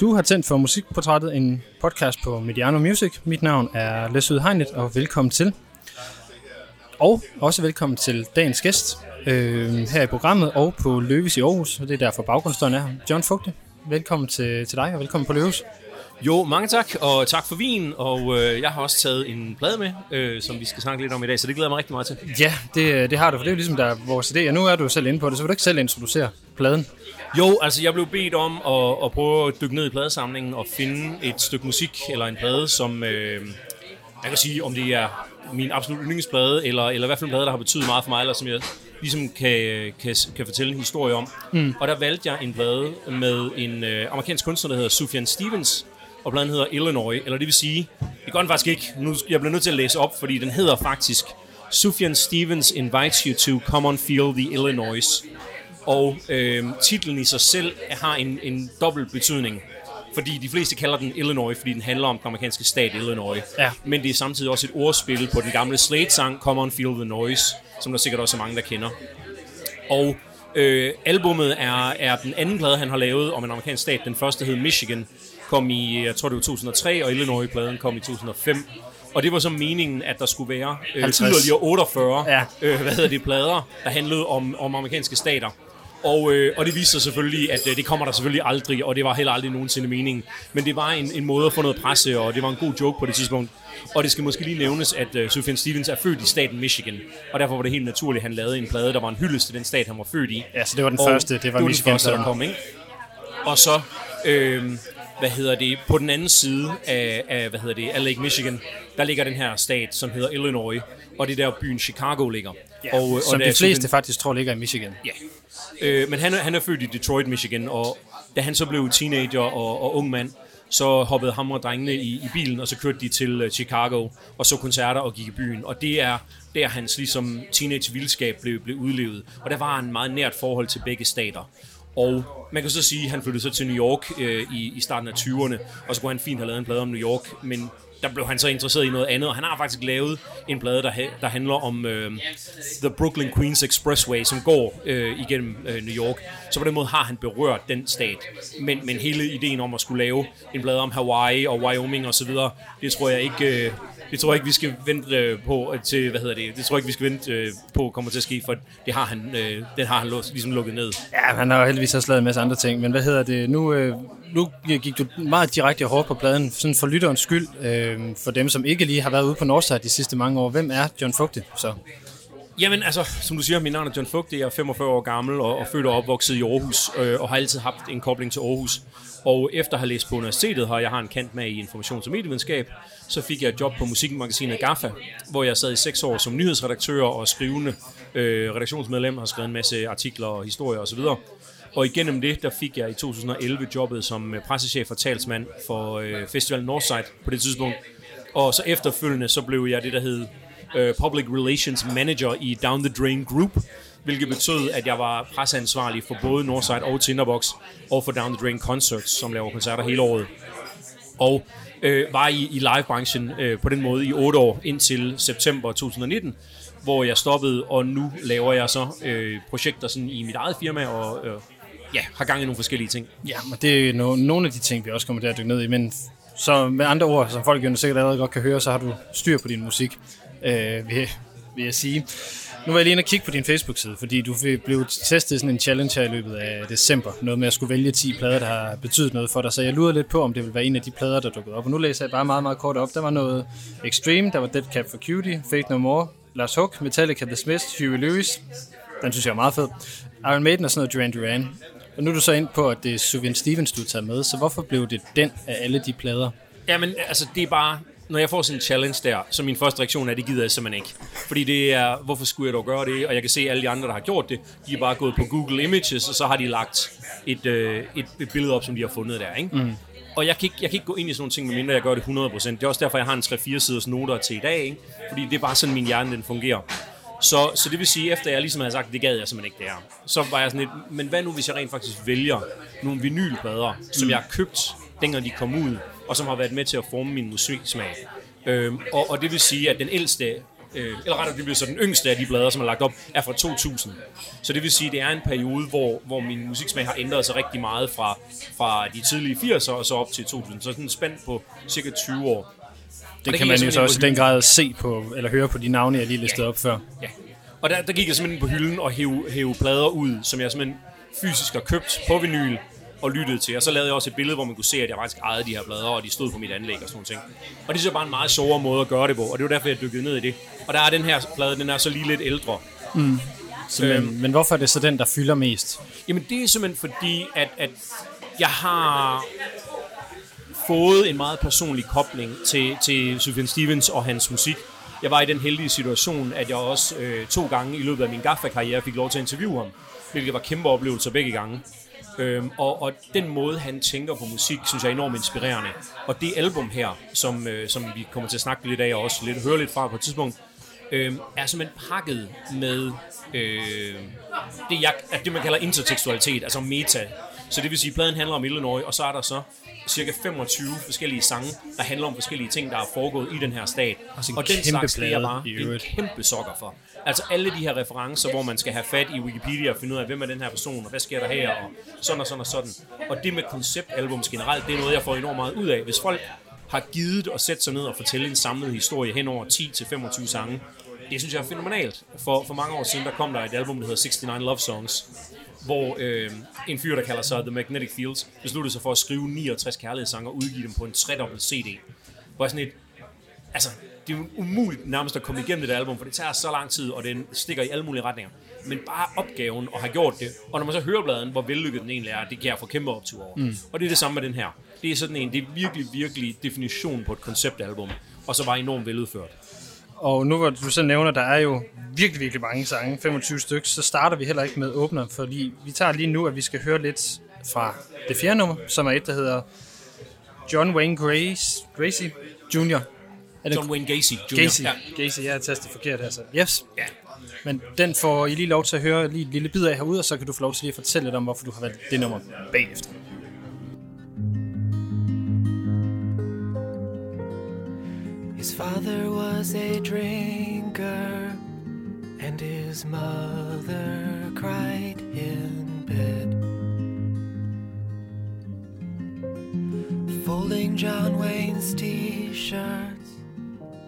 Du har tændt for Musikportrættet, en podcast på Mediano Music. Mit navn er Lesud Hegnet, og velkommen til. Og også velkommen til dagens gæst øh, her i programmet og på Løves i Aarhus. Det er derfor baggrundsstøjen er her. John Fugte, velkommen til, til dig og velkommen på Løves. Jo, mange tak, og tak for vin, og øh, jeg har også taget en plade med, øh, som vi skal snakke lidt om i dag, så det glæder mig rigtig meget til. Ja, det, det har du, for det er jo ligesom der er vores idé, og nu er du selv inde på det, så vil du ikke selv introducere pladen? Jo, altså jeg blev bedt om at, at prøve at dykke ned i pladesamlingen og finde et stykke musik eller en plade, som øh, jeg kan sige, om det er min absolut yndlingsplade, eller, eller i hvert fald en plade, der har betydet meget for mig, eller som jeg ligesom kan, kan, kan fortælle en historie om. Mm. Og der valgte jeg en plade med en øh, amerikansk kunstner, der hedder Sufjan Stevens, og pladen hedder Illinois, eller det vil sige, det gør den faktisk ikke, nu, jeg bliver nødt til at læse op, fordi den hedder faktisk Sufjan Stevens Invites You to Come on Feel the Illinois. Og øh, titlen i sig selv har en, en dobbelt betydning. Fordi de fleste kalder den Illinois, fordi den handler om den amerikanske stat Illinois. Ja. Men det er samtidig også et ordspil på den gamle Slade-sang Come on Feel the Noise, som der sikkert også er mange, der kender. Og øh, albummet er, er den anden plade, han har lavet om en amerikansk stat. Den første hed Michigan, kom i, jeg tror det var 2003, og Illinois-pladen kom i 2005. Og det var så meningen, at der skulle være øh, 50. yderligere 48 Ja. øh, hvad hedder det, plader, der handlede om, om amerikanske stater. Og, øh, og det viste sig selvfølgelig, at øh, det kommer der selvfølgelig aldrig, og det var heller aldrig nogensinde meningen. Men det var en, en måde at få noget presse, og det var en god joke på det tidspunkt. Og det skal måske lige nævnes, at øh, Sufjan Stevens er født i staten Michigan, og derfor var det helt naturligt, at han lavede en plade, der var en hyldest til den stat, han var født i. Ja, så det var den Og første, det var det var den Michigan. første, der kom, ikke? Og så, øh, hvad hedder det, på den anden side af, af, hvad hedder det, af Lake Michigan, der ligger den her stat, som hedder Illinois, og det er der byen Chicago ligger. Ja, og, og som der de fleste Sufjan- faktisk tror ligger i Michigan. Ja. Øh, men han, er- han er født i Detroit, Michigan, og da han så blev teenager og, og ung mand, så hoppede ham og drengene i, i bilen, og så kørte de til uh, Chicago, og så koncerter og gik i byen. Og det er der hans ligesom, teenage-vildskab blev, blev udlevet. Og der var han meget nært forhold til begge stater. Og man kan så sige, at han flyttede så til New York øh, i, i starten af 20'erne, og så kunne han fint have lavet en plade om New York, men der blev han så interesseret i noget andet, og han har faktisk lavet en plade, der, ha- der handler om øh, The Brooklyn Queens Expressway, som går øh, igennem øh, New York. Så på den måde har han berørt den stat. Men, men hele ideen om at skulle lave en plade om Hawaii og Wyoming og så videre, det tror jeg ikke... Øh, det tror jeg ikke, vi skal vente øh, på til, hvad hedder det, det tror jeg ikke, vi skal vente øh, på kommer til at ske, for det har han, øh, den har han låst, ligesom lukket ned. Ja, han har jo heldigvis også lavet en masse andre ting, men hvad hedder det? Nu, øh, nu gik du meget direkte og hårdt på pladen, sådan for lytterens skyld, øh, for dem, som ikke lige har været ude på Northside de sidste mange år. Hvem er John Fugte så? Jamen altså, som du siger, mit navn er John Fugt, jeg er 45 år gammel og, og født og opvokset i Aarhus, øh, og har altid haft en kobling til Aarhus. Og efter at have læst på universitetet, og jeg har en kant med i informations- og medievidenskab, så fik jeg et job på musikmagasinet GAFFA, hvor jeg sad i seks år som nyhedsredaktør og skrivende øh, redaktionsmedlem, har skrevet en masse artikler og historier osv. Og igennem det, der fik jeg i 2011 jobbet som øh, pressechef og talsmand for øh, Festival Northside på det tidspunkt. Og så efterfølgende, så blev jeg det, der hed øh, Public Relations Manager i Down the Drain Group, hvilket betød, at jeg var presseansvarlig for både Northside og Tinderbox, og for Down the Drain Concerts, som laver koncerter hele året. Og øh, var i, i livebranchen øh, på den måde i otte år, indtil september 2019, hvor jeg stoppede, og nu laver jeg så øh, projekter sådan i mit eget firma, og øh, ja, har gang i nogle forskellige ting. Ja, og det er no, nogle af de ting, vi også kommer til at dykke ned i, men så med andre ord, som folk jo sikkert allerede godt kan høre, så har du styr på din musik, øh, vil, vil jeg sige. Nu var jeg lige inde og kigge på din Facebook-side, fordi du blev testet sådan en challenge her i løbet af december. Noget med at skulle vælge 10 plader, der har betydet noget for dig. Så jeg lurede lidt på, om det ville være en af de plader, der dukkede op. Og nu læser jeg bare meget, meget kort op. Der var noget Extreme, der var Dead Cap for Cutie, Fate No More, Lars Hook, Metallica, The Smiths, Huey Lewis. Den synes jeg er meget fed. Iron Maiden og sådan noget Duran Duran. Og nu er du så ind på, at det er Sufjan Stevens, du tager med. Så hvorfor blev det den af alle de plader? Jamen, altså, det er bare... Når jeg får sådan en challenge der, så min første reaktion er, det gider jeg simpelthen ikke. Fordi det er, hvorfor skulle jeg dog gøre det? Og jeg kan se, at alle de andre, der har gjort det, de er bare gået på Google Images, og så har de lagt et, øh, et, et billede op, som de har fundet der, ikke? Mm. Og jeg kan, ikke, jeg kan ikke gå ind i sådan nogle ting, medmindre jeg gør det 100%. Det er også derfor, jeg har en 3-4 siders noter til i dag, ikke? Fordi det er bare sådan, min hjerne den fungerer. Så, så det vil sige, efter jeg ligesom havde sagt, det gad jeg simpelthen ikke det her, så var jeg sådan lidt, men hvad nu, hvis jeg rent faktisk vælger nogle vinylplader, som jeg har købt, dengang de kom ud, og som har været med til at forme min musiksmag. Øhm, og, og det vil sige, at den ældste øh, eller rettere, det bliver så den yngste af de blader, som er lagt op, er fra 2000. Så det vil sige, at det er en periode, hvor, hvor min musiksmag har ændret sig rigtig meget fra, fra de tidlige 80'er og så op til 2000. Så sådan en spand på cirka 20 år. Det kan man jo så også i den grad se på, eller høre på de navne, jeg lige listede ja. op før. Ja. Og der, der gik jeg simpelthen på hylden og hæve, hæve plader ud, som jeg simpelthen fysisk har købt på vinyl og lyttede til. Og så lavede jeg også et billede, hvor man kunne se, at jeg faktisk ejede de her plader, og de stod på mit anlæg og sådan noget. Og det er så bare en meget sjovere måde at gøre det på, og det var derfor, jeg dykkede ned i det. Og der er den her plade, den er så lige lidt ældre. Mm. Så, øhm, men, men hvorfor er det så den, der fylder mest? Jamen det er simpelthen fordi, at, at jeg har fået en meget personlig kobling til, til Sufjan Stevens og hans musik. Jeg var i den heldige situation, at jeg også øh, to gange i løbet af min Gaffa-karriere fik lov til at interviewe ham, hvilket var kæmpe oplevelser begge gange. Øhm, og, og den måde, han tænker på musik, synes jeg er enormt inspirerende. Og det album her, som, øh, som vi kommer til at snakke lidt af, og også lidt, høre lidt fra på et tidspunkt, øh, er simpelthen pakket med øh, det, jeg, det, man kalder intertekstualitet, altså meta. Så det vil sige, at pladen handler om Illinois, og så er der så cirka 25 forskellige sange, der handler om forskellige ting, der er foregået i den her stat. Altså og den slags plade, det er bare en kæmpe sokker for. Altså alle de her referencer, hvor man skal have fat i Wikipedia og finde ud af, hvem er den her person, og hvad sker der her, og sådan og sådan og sådan. Og det med konceptalbums generelt, det er noget, jeg får enormt meget ud af. Hvis folk har givet at sætte sig ned og fortælle en samlet historie hen over 10-25 sange, det synes jeg er fænomenalt. For, for mange år siden, der kom der et album, der hedder 69 Love Songs, hvor øh, en fyr, der kalder sig The Magnetic Fields, besluttede sig for at skrive 69 kærlighedssange og udgive dem på en tredobbelt CD. Hvor sådan et, altså, det er jo umuligt nærmest at komme igennem det album, for det tager så lang tid, og den stikker i alle mulige retninger. Men bare opgaven at have gjort det, og når man så hører bladen, hvor vellykket den egentlig er, det kan jeg få kæmpe op til over. Mm. Og det er det samme med den her. Det er sådan en, det er virkelig, virkelig definition på et konceptalbum, og så bare enormt veludført. Og nu hvor du så nævner, der er jo virkelig, virkelig mange sange, 25 stykker, så starter vi heller ikke med åbner, fordi vi tager lige nu, at vi skal høre lidt fra det fjerde nummer, som er et, der hedder John Wayne Grace, Gracie Jr. Er det John Wayne Gacy Jr. Gacy, ja. Gacy, jeg har tastet forkert her, så yes. Ja. Men den får I lige lov til at høre lige et lille bid af herude, og så kan du få lov til lige at fortælle lidt om, hvorfor du har valgt det nummer bagefter. His father was a drinker, and his mother cried in bed. Folding John Wayne's t shirts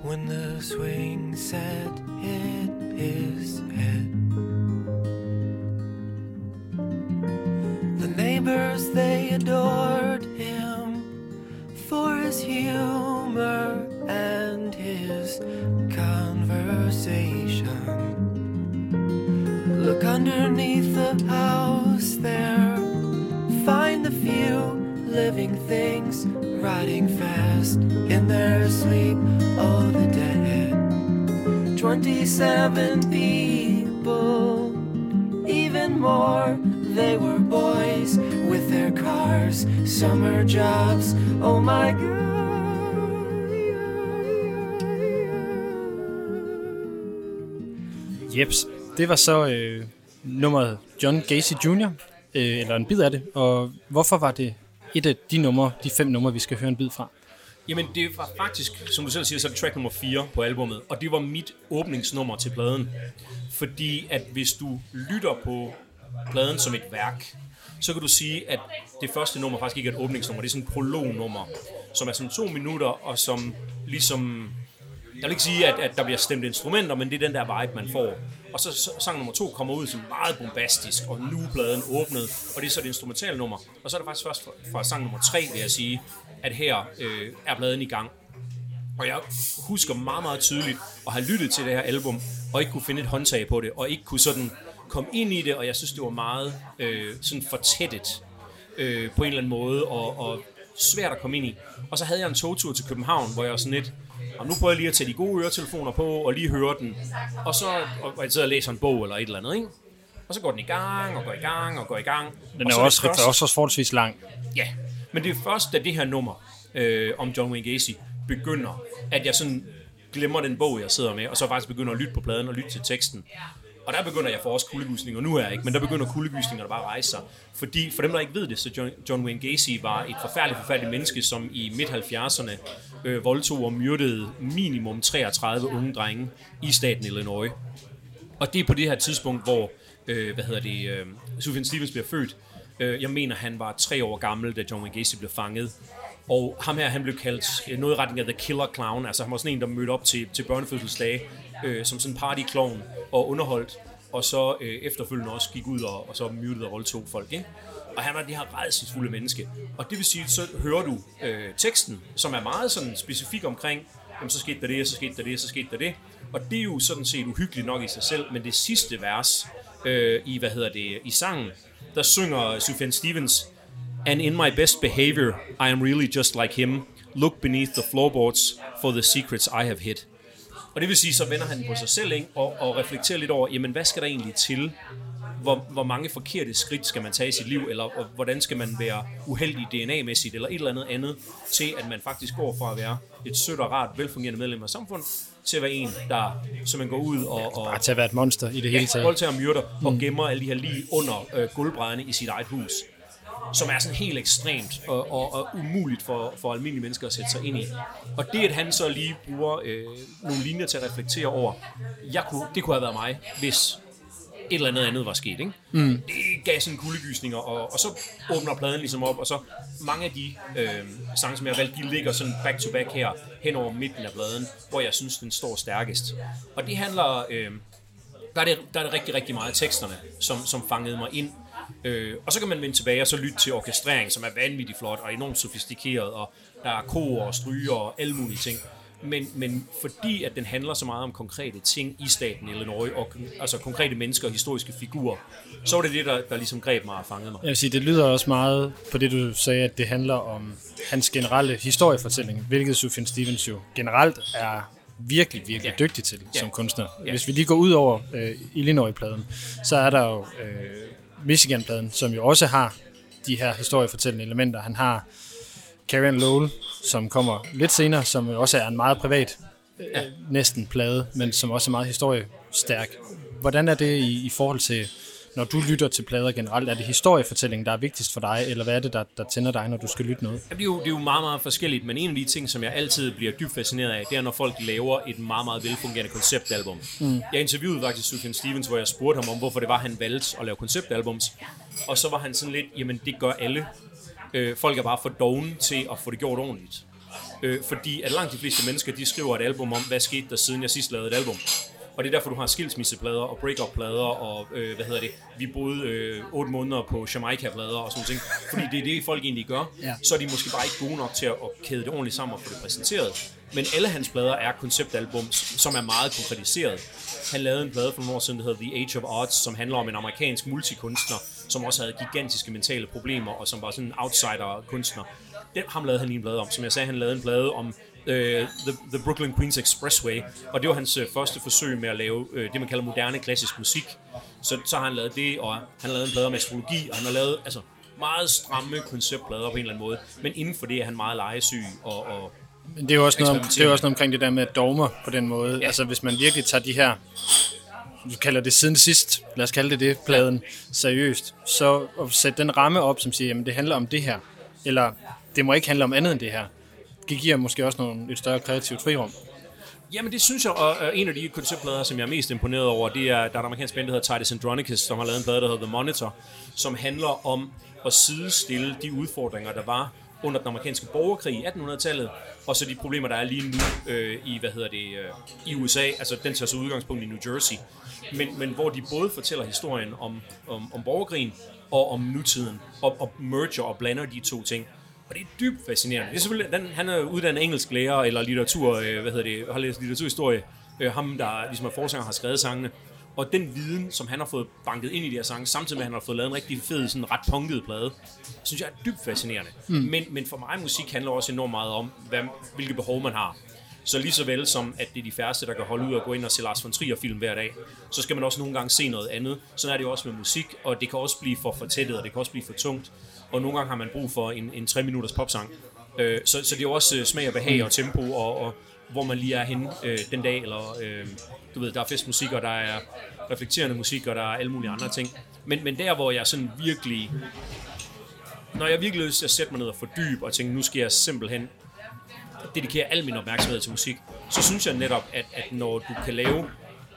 when the swing set hit his head. The neighbors, they adored him for his humor and his conversation. Look underneath the house there, find the few living things riding fast in their sleep. Oh, the dead. 27 people, even more. They were boys with their cars, summer jobs. Oh my god. Jeps, det var så øh, nummeret John Gacy Jr., øh, eller en bid af det. Og hvorfor var det et af de numre, de fem numre, vi skal høre en bid fra? Jamen, det var faktisk, som du selv siger, så er det track nummer 4 på albummet, og det var mit åbningsnummer til pladen. Fordi at hvis du lytter på pladen som et værk, så kan du sige, at det første nummer faktisk ikke er et åbningsnummer, det er sådan et prolognummer, som er sådan to minutter, og som ligesom jeg vil ikke sige, at, at der bliver stemt instrumenter, men det er den der vibe, man får. Og så, så sang nummer to kommer ud som meget bombastisk, og nu pladen åbnet, og det er så et instrumentalt nummer. Og så er det faktisk først fra, fra sang nummer tre, vil jeg sige, at her øh, er pladen i gang. Og jeg husker meget, meget tydeligt at have lyttet til det her album, og ikke kunne finde et håndtag på det, og ikke kunne sådan komme ind i det, og jeg synes, det var meget øh, sådan fortættet øh, på en eller anden måde, og, og svært at komme ind i. Og så havde jeg en togtur til København, hvor jeg var sådan lidt, og nu prøver jeg lige at tage de gode øretelefoner på, og lige høre den. Og så og jeg sidder og læser en bog eller et eller andet, ikke? Og så går den i gang, og går i gang, og går i gang. Den er, også, først, også, også forholdsvis lang. Ja, men det er først, da det her nummer øh, om John Wayne Gacy begynder, at jeg sådan glemmer den bog, jeg sidder med, og så faktisk begynder at lytte på pladen og lytte til teksten. Og der begynder jeg for også kuldegysninger, nu er jeg ikke, men der begynder kuldegysninger bare at rejse sig. Fordi, for dem, der ikke ved det, så John, John Wayne Gacy var et forfærdeligt, forfærdeligt menneske, som i midt-70'erne øh, voldtog og myrdede minimum 33 unge drenge i staten Illinois. Og det er på det her tidspunkt, hvor, øh, hvad hedder det, øh, Sufjan Stevens bliver født. Øh, jeg mener, han var tre år gammel, da John Wayne Gacy blev fanget. Og ham her, han blev kaldt øh, noget i retning af The Killer Clown. Altså han var sådan en, der mødte op til, til børnefødselsdage øh, som sådan en party clown og underholdt. Og så øh, efterfølgende også gik ud og, og så myrdede og voldtog folk. Ikke? Og han var det her redselsfulde menneske. Og det vil sige, så hører du øh, teksten, som er meget sådan specifik omkring, jamen, så skete der det, så skete der det, så skete der det. Og det er jo sådan set uhyggeligt nok i sig selv, men det sidste vers øh, i, hvad hedder det, i sangen, der synger Sufjan Stevens, And in my best behavior, I am really just like him. Look beneath the floorboards for the secrets I have hid. Og det vil sige, så vender han på sig selv ikke? Og, og reflekterer lidt over, jamen hvad skal der egentlig til? Hvor, hvor mange forkerte skridt skal man tage i sit liv, eller hvordan skal man være uheldig DNA-mæssigt, eller et eller andet andet, til at man faktisk går fra at være et sødt og rart, velfungerende medlem af samfundet, til at være en, der så man går ud og... og Bare til at være et monster i det hele taget. voldtager og myrder, og gemmer alle de her lige under øh, gulvbrædderne i sit eget hus som er sådan helt ekstremt og, og, og umuligt for, for almindelige mennesker at sætte sig ind i. Og det, at han så lige bruger øh, nogle linjer til at reflektere over, jeg kunne, det kunne have været mig, hvis et eller andet andet var sket. Ikke? Mm. Det gav sådan kuldegysninger, og, og så åbner pladen ligesom op, og så mange af de øh, sange, som jeg har valgt, de ligger sådan back to back her, hen over midten af pladen, hvor jeg synes, den står stærkest. Og det handler, øh, der, er det, der er det rigtig, rigtig meget af teksterne, som, som fangede mig ind, Øh, og så kan man vende tilbage og så lytte til orkestrering, som er vanvittigt flot og enormt sofistikeret, og der er kor og stryger og alle mulige ting. Men, men fordi at den handler så meget om konkrete ting i staten Illinois, og altså konkrete mennesker og historiske figurer, så var det det, der, der ligesom greb mig og fangede mig. Jeg vil sige, det lyder også meget på det, du sagde, at det handler om hans generelle historiefortælling, hvilket Sufjan Stevens jo generelt er virkelig, virkelig ja. dygtig til ja. som kunstner. Ja. Hvis vi lige går ud over øh, Illinois-pladen, så er der jo øh, Michigan-pladen, som jo også har de her historiefortællende elementer. Han har Karen Lowell, som kommer lidt senere, som også er en meget privat, ja. øh, næsten plade, men som også er meget historiestærk. Hvordan er det i, i forhold til, når du lytter til plader generelt? Er det historiefortællingen, der er vigtigst for dig, eller hvad er det, der, der tænder dig, når du skal lytte noget? Ja, det, er jo, det er jo meget, meget forskelligt, men en af de ting, som jeg altid bliver dybt fascineret af, det er, når folk laver et meget, meget velfungerende konceptalbum. Mm. Jeg interviewede faktisk Sufjan Stevens, hvor jeg spurgte ham om, hvorfor det var, han valgte at lave konceptalbums. Og så var han sådan lidt, jamen det gør alle. Øh, folk er bare for dogne til at få det gjort ordentligt. Øh, fordi at langt de fleste mennesker, de skriver et album om, hvad skete der siden jeg sidst lavede et album. Og det er derfor, du har skilsmisseplader og break-up-plader, og øh, hvad hedder det, vi boede øh, 8 måneder på Jamaica-plader og sådan ting. Fordi det er det, folk egentlig gør. Ja. Så er de måske bare ikke gode nok til at, at kæde det ordentligt sammen og få det præsenteret. Men alle hans plader er konceptalbums, som er meget konkretiseret. Han lavede en plade for nogle år siden, der hedder The Age of Arts, som handler om en amerikansk multikunstner, som også havde gigantiske mentale problemer, og som var sådan en outsider-kunstner. Den, ham lavede han en plade om. Som jeg sagde, han lavede en plade om uh, the, the Brooklyn Queens Expressway, og det var hans uh, første forsøg med at lave uh, det, man kalder moderne klassisk musik. Så, så har han lavet det, og han har lavet en plade om astrologi, og han har lavet altså, meget stramme konceptplader på en eller anden måde. Men inden for det er han meget legesyg og, og men det er jo også noget, det er også noget omkring det der med dogmer på den måde. Ja. Altså hvis man virkelig tager de her, du kalder det siden sidst, lad os kalde det det, pladen, seriøst, så at sætte den ramme op, som siger, jamen det handler om det her, eller det må ikke handle om andet end det her det giver måske også nogle, et større kreativt frirum. Jamen det synes jeg, og en af de konceptplader, som jeg er mest imponeret over, det er, der er en amerikansk band, der hedder Titus Andronicus, som har lavet en plade, der hedder The Monitor, som handler om at sidestille de udfordringer, der var under den amerikanske borgerkrig i 1800-tallet, og så de problemer, der er lige nu øh, i, hvad hedder det, øh, i USA, altså den tager så udgangspunkt i New Jersey, men, men hvor de både fortæller historien om, om, om borgerkrigen og om nutiden, og, og merger og blander de to ting. Og det er dybt fascinerende. Det er selvfølgelig, den, han er uddannet engelsk lærer, eller litteratur, øh, hvad hedder det, har læst litteraturhistorie. Øh, ham, der ligesom er forsanger, har skrevet sangene. Og den viden, som han har fået banket ind i de her sange, samtidig med, at han har fået lavet en rigtig fed, sådan ret punket plade, synes jeg er dybt fascinerende. Mm. Men, men for mig, musik handler også enormt meget om, hvad, hvilke behov man har. Så lige så vel som, at det er de færreste, der kan holde ud og gå ind og se Lars von Trier film hver dag, så skal man også nogle gange se noget andet. Sådan er det jo også med musik, og det kan også blive for fortættet, og det kan også blive for tungt og nogle gange har man brug for en, en 3 minutters popsang. Øh, så, så det er jo også øh, smag og behag og tempo og, og, hvor man lige er henne øh, den dag, eller øh, du ved, der er festmusik, og der er reflekterende musik, og der er alle mulige andre ting. Men, men der, hvor jeg sådan virkelig, når jeg virkelig lyst til at sætte mig ned og fordybe, og tænke, nu skal jeg simpelthen dedikere al min opmærksomhed til musik, så synes jeg netop, at, at når du kan lave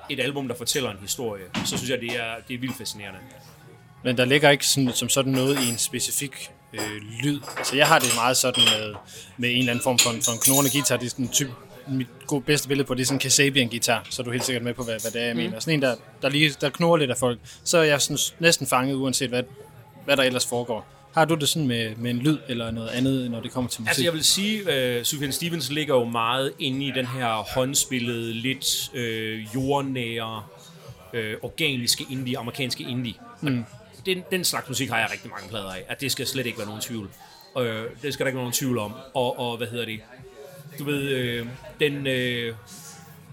et album, der fortæller en historie, så synes jeg, det er, det er vildt fascinerende. Men der ligger ikke sådan, som sådan noget i en specifik øh, lyd. Altså jeg har det meget sådan med, med en eller anden form for en, for en knurrende guitar. Det er sådan en type, mit gode bedste billede på, det er sådan en Kasabian-guitar, så er du helt sikkert med på, hvad, hvad det er, jeg mm. mener. Sådan en, der, der, lige, der knurrer lidt af folk. Så er jeg sådan næsten fanget, uanset hvad, hvad der ellers foregår. Har du det sådan med, med en lyd eller noget andet, når det kommer til musik? Altså jeg vil sige, at uh, Sufjan Stevens ligger jo meget inde i den her håndspillede, lidt øh, jordnære, øh, organiske indie, amerikanske indie. Mm. Den, den slags musik har jeg rigtig mange plader af, at det skal slet ikke være nogen tvivl. Øh, det skal der ikke være nogen tvivl om. Og, og hvad hedder det? Du ved, øh, den, øh,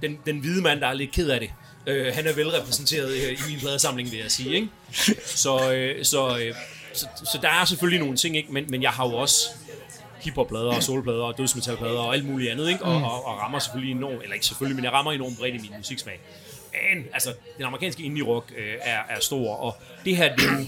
den, den hvide mand, der er lidt ked af det, øh, han er velrepræsenteret øh, i min pladesamling, vil jeg sige. Ikke? Så, øh, så øh, så, så der er selvfølgelig nogle ting, ikke? Men, men jeg har jo også hiphopplader og soulplader og dødsmetalplader og alt muligt andet, ikke? Og, mm. og, og rammer selvfølgelig enormt, eller ikke selvfølgelig, men jeg rammer enormt bredt i min musiksmag. Men altså, den amerikanske indie-rock øh, er, er stor, og det her, det er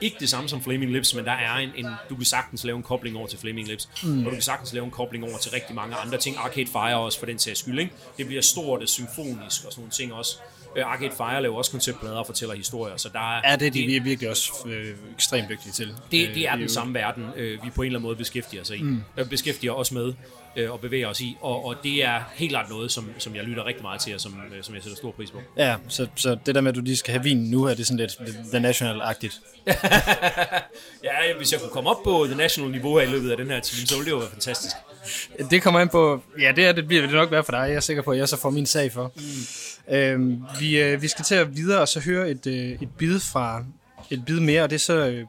ikke det samme som Flaming Lips, men der er en, en du kan sagtens lave en kobling over til Flaming Lips, mm. og du kan sagtens lave en kobling over til rigtig mange andre ting. Arcade Fire også, for den sags skyld, ikke? Det bliver stort og symfonisk og sådan nogle ting også. Øh, Arcade Fire laver også konceptplader og fortæller historier, så der er... Ja, det er de det, virkelig også øh, ekstremt dygtige til. Det, det er øh, den samme verden, øh, vi på en eller anden måde beskæftiger os i. Mm. Øh, beskæftiger os med øh, og bevæger os i, og, og det er helt klart noget, som, som jeg lytter rigtig meget til, og som, øh, som jeg sætter stor pris på. Ja, så, så det der med, at du lige skal have vin nu, er det sådan lidt The National-agtigt? ja, hvis jeg kunne komme op på The National-niveau her i løbet af den her time, så ville det jo være fantastisk. Det kommer ind på, ja, det, er, det bliver det nok være for dig. Jeg er sikker på, at jeg så får min sag for. Mm. Øhm, vi, øh, vi skal til at videre og så høre et, øh, et bid fra et bid mere, og det er så øh,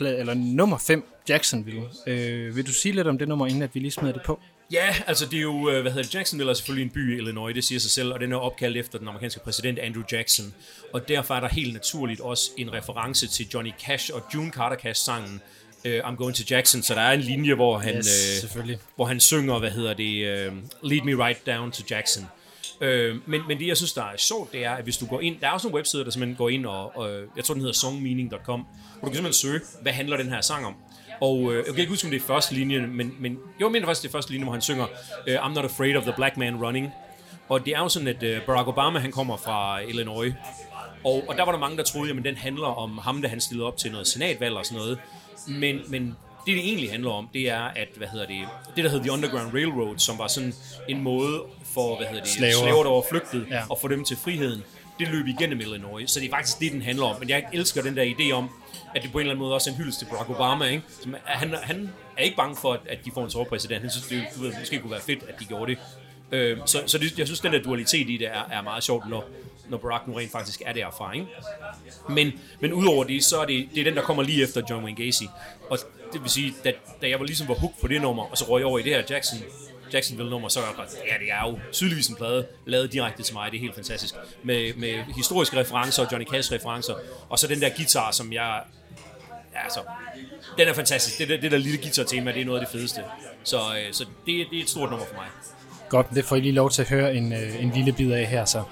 eller nummer 5, Jacksonville. Øh, vil du sige lidt om det nummer, inden at vi lige smider det på? Ja, altså det er jo, øh, hvad hedder det, Jacksonville er selvfølgelig en by i Illinois, det siger sig selv, og den er opkaldt efter den amerikanske præsident Andrew Jackson. Og derfor er der helt naturligt også en reference til Johnny Cash og June Carter Cash-sangen uh, I'm Going to Jackson, så der er en linje, hvor han, yes, uh, hvor han synger, hvad hedder det, uh, Lead Me Right Down to Jackson. Uh, men, men det, jeg synes, der er sjovt, det er, at hvis du går ind, der er også en webside, der simpelthen går ind og, og jeg tror, den hedder songmeaning.com, hvor du kan simpelthen søge, hvad handler den her sang om. Og øh, jeg kan ikke huske, om det er første linje, men, men jo, jeg mener faktisk, det er første linje, hvor han synger uh, I'm not afraid of the black man running. Og det er jo sådan, at uh, Barack Obama, han kommer fra Illinois. Og, og der var der mange, der troede, at den handler om ham, da han stillede op til noget senatvalg og sådan noget. Men, men det, det egentlig handler om, det er, at, hvad hedder det, det der hedder The Underground Railroad, som var sådan en måde for, hvad hedder det, slaver, slaver der var flygtet, ja. og få dem til friheden, det løb igennem Illinois. Så det er faktisk det, den handler om. Men jeg elsker den der idé om, at det på en eller anden måde også er en hyldest til Barack Obama, ikke? Som, han, han er ikke bange for, at de får en sovepræsident. Han synes, det du ved, måske kunne være fedt, at de gjorde det. Øh, så så det, jeg synes, den der dualitet i det er, er meget sjovt, når, når Barack nu rent faktisk er derfra. Ikke? Men, men udover det, så er det, det er den, der kommer lige efter John Wayne Gacy. Og det vil sige, da, da jeg var ligesom var hooked på det nummer, og så røg jeg over i det her Jackson, Jacksonville-nummer, så er jeg bare, ja, det er jo tydeligvis en plade, lavet direkte til mig, det er helt fantastisk. Med, med historiske referencer Johnny Cash-referencer, og så den der guitar, som jeg ja, så, den er fantastisk. Det, det, det der lille guitar-tema, det er noget af det fedeste. Så, øh, så det, det er et stort nummer for mig. Godt, det får I lige lov til at høre en, øh, en lille bid af her så.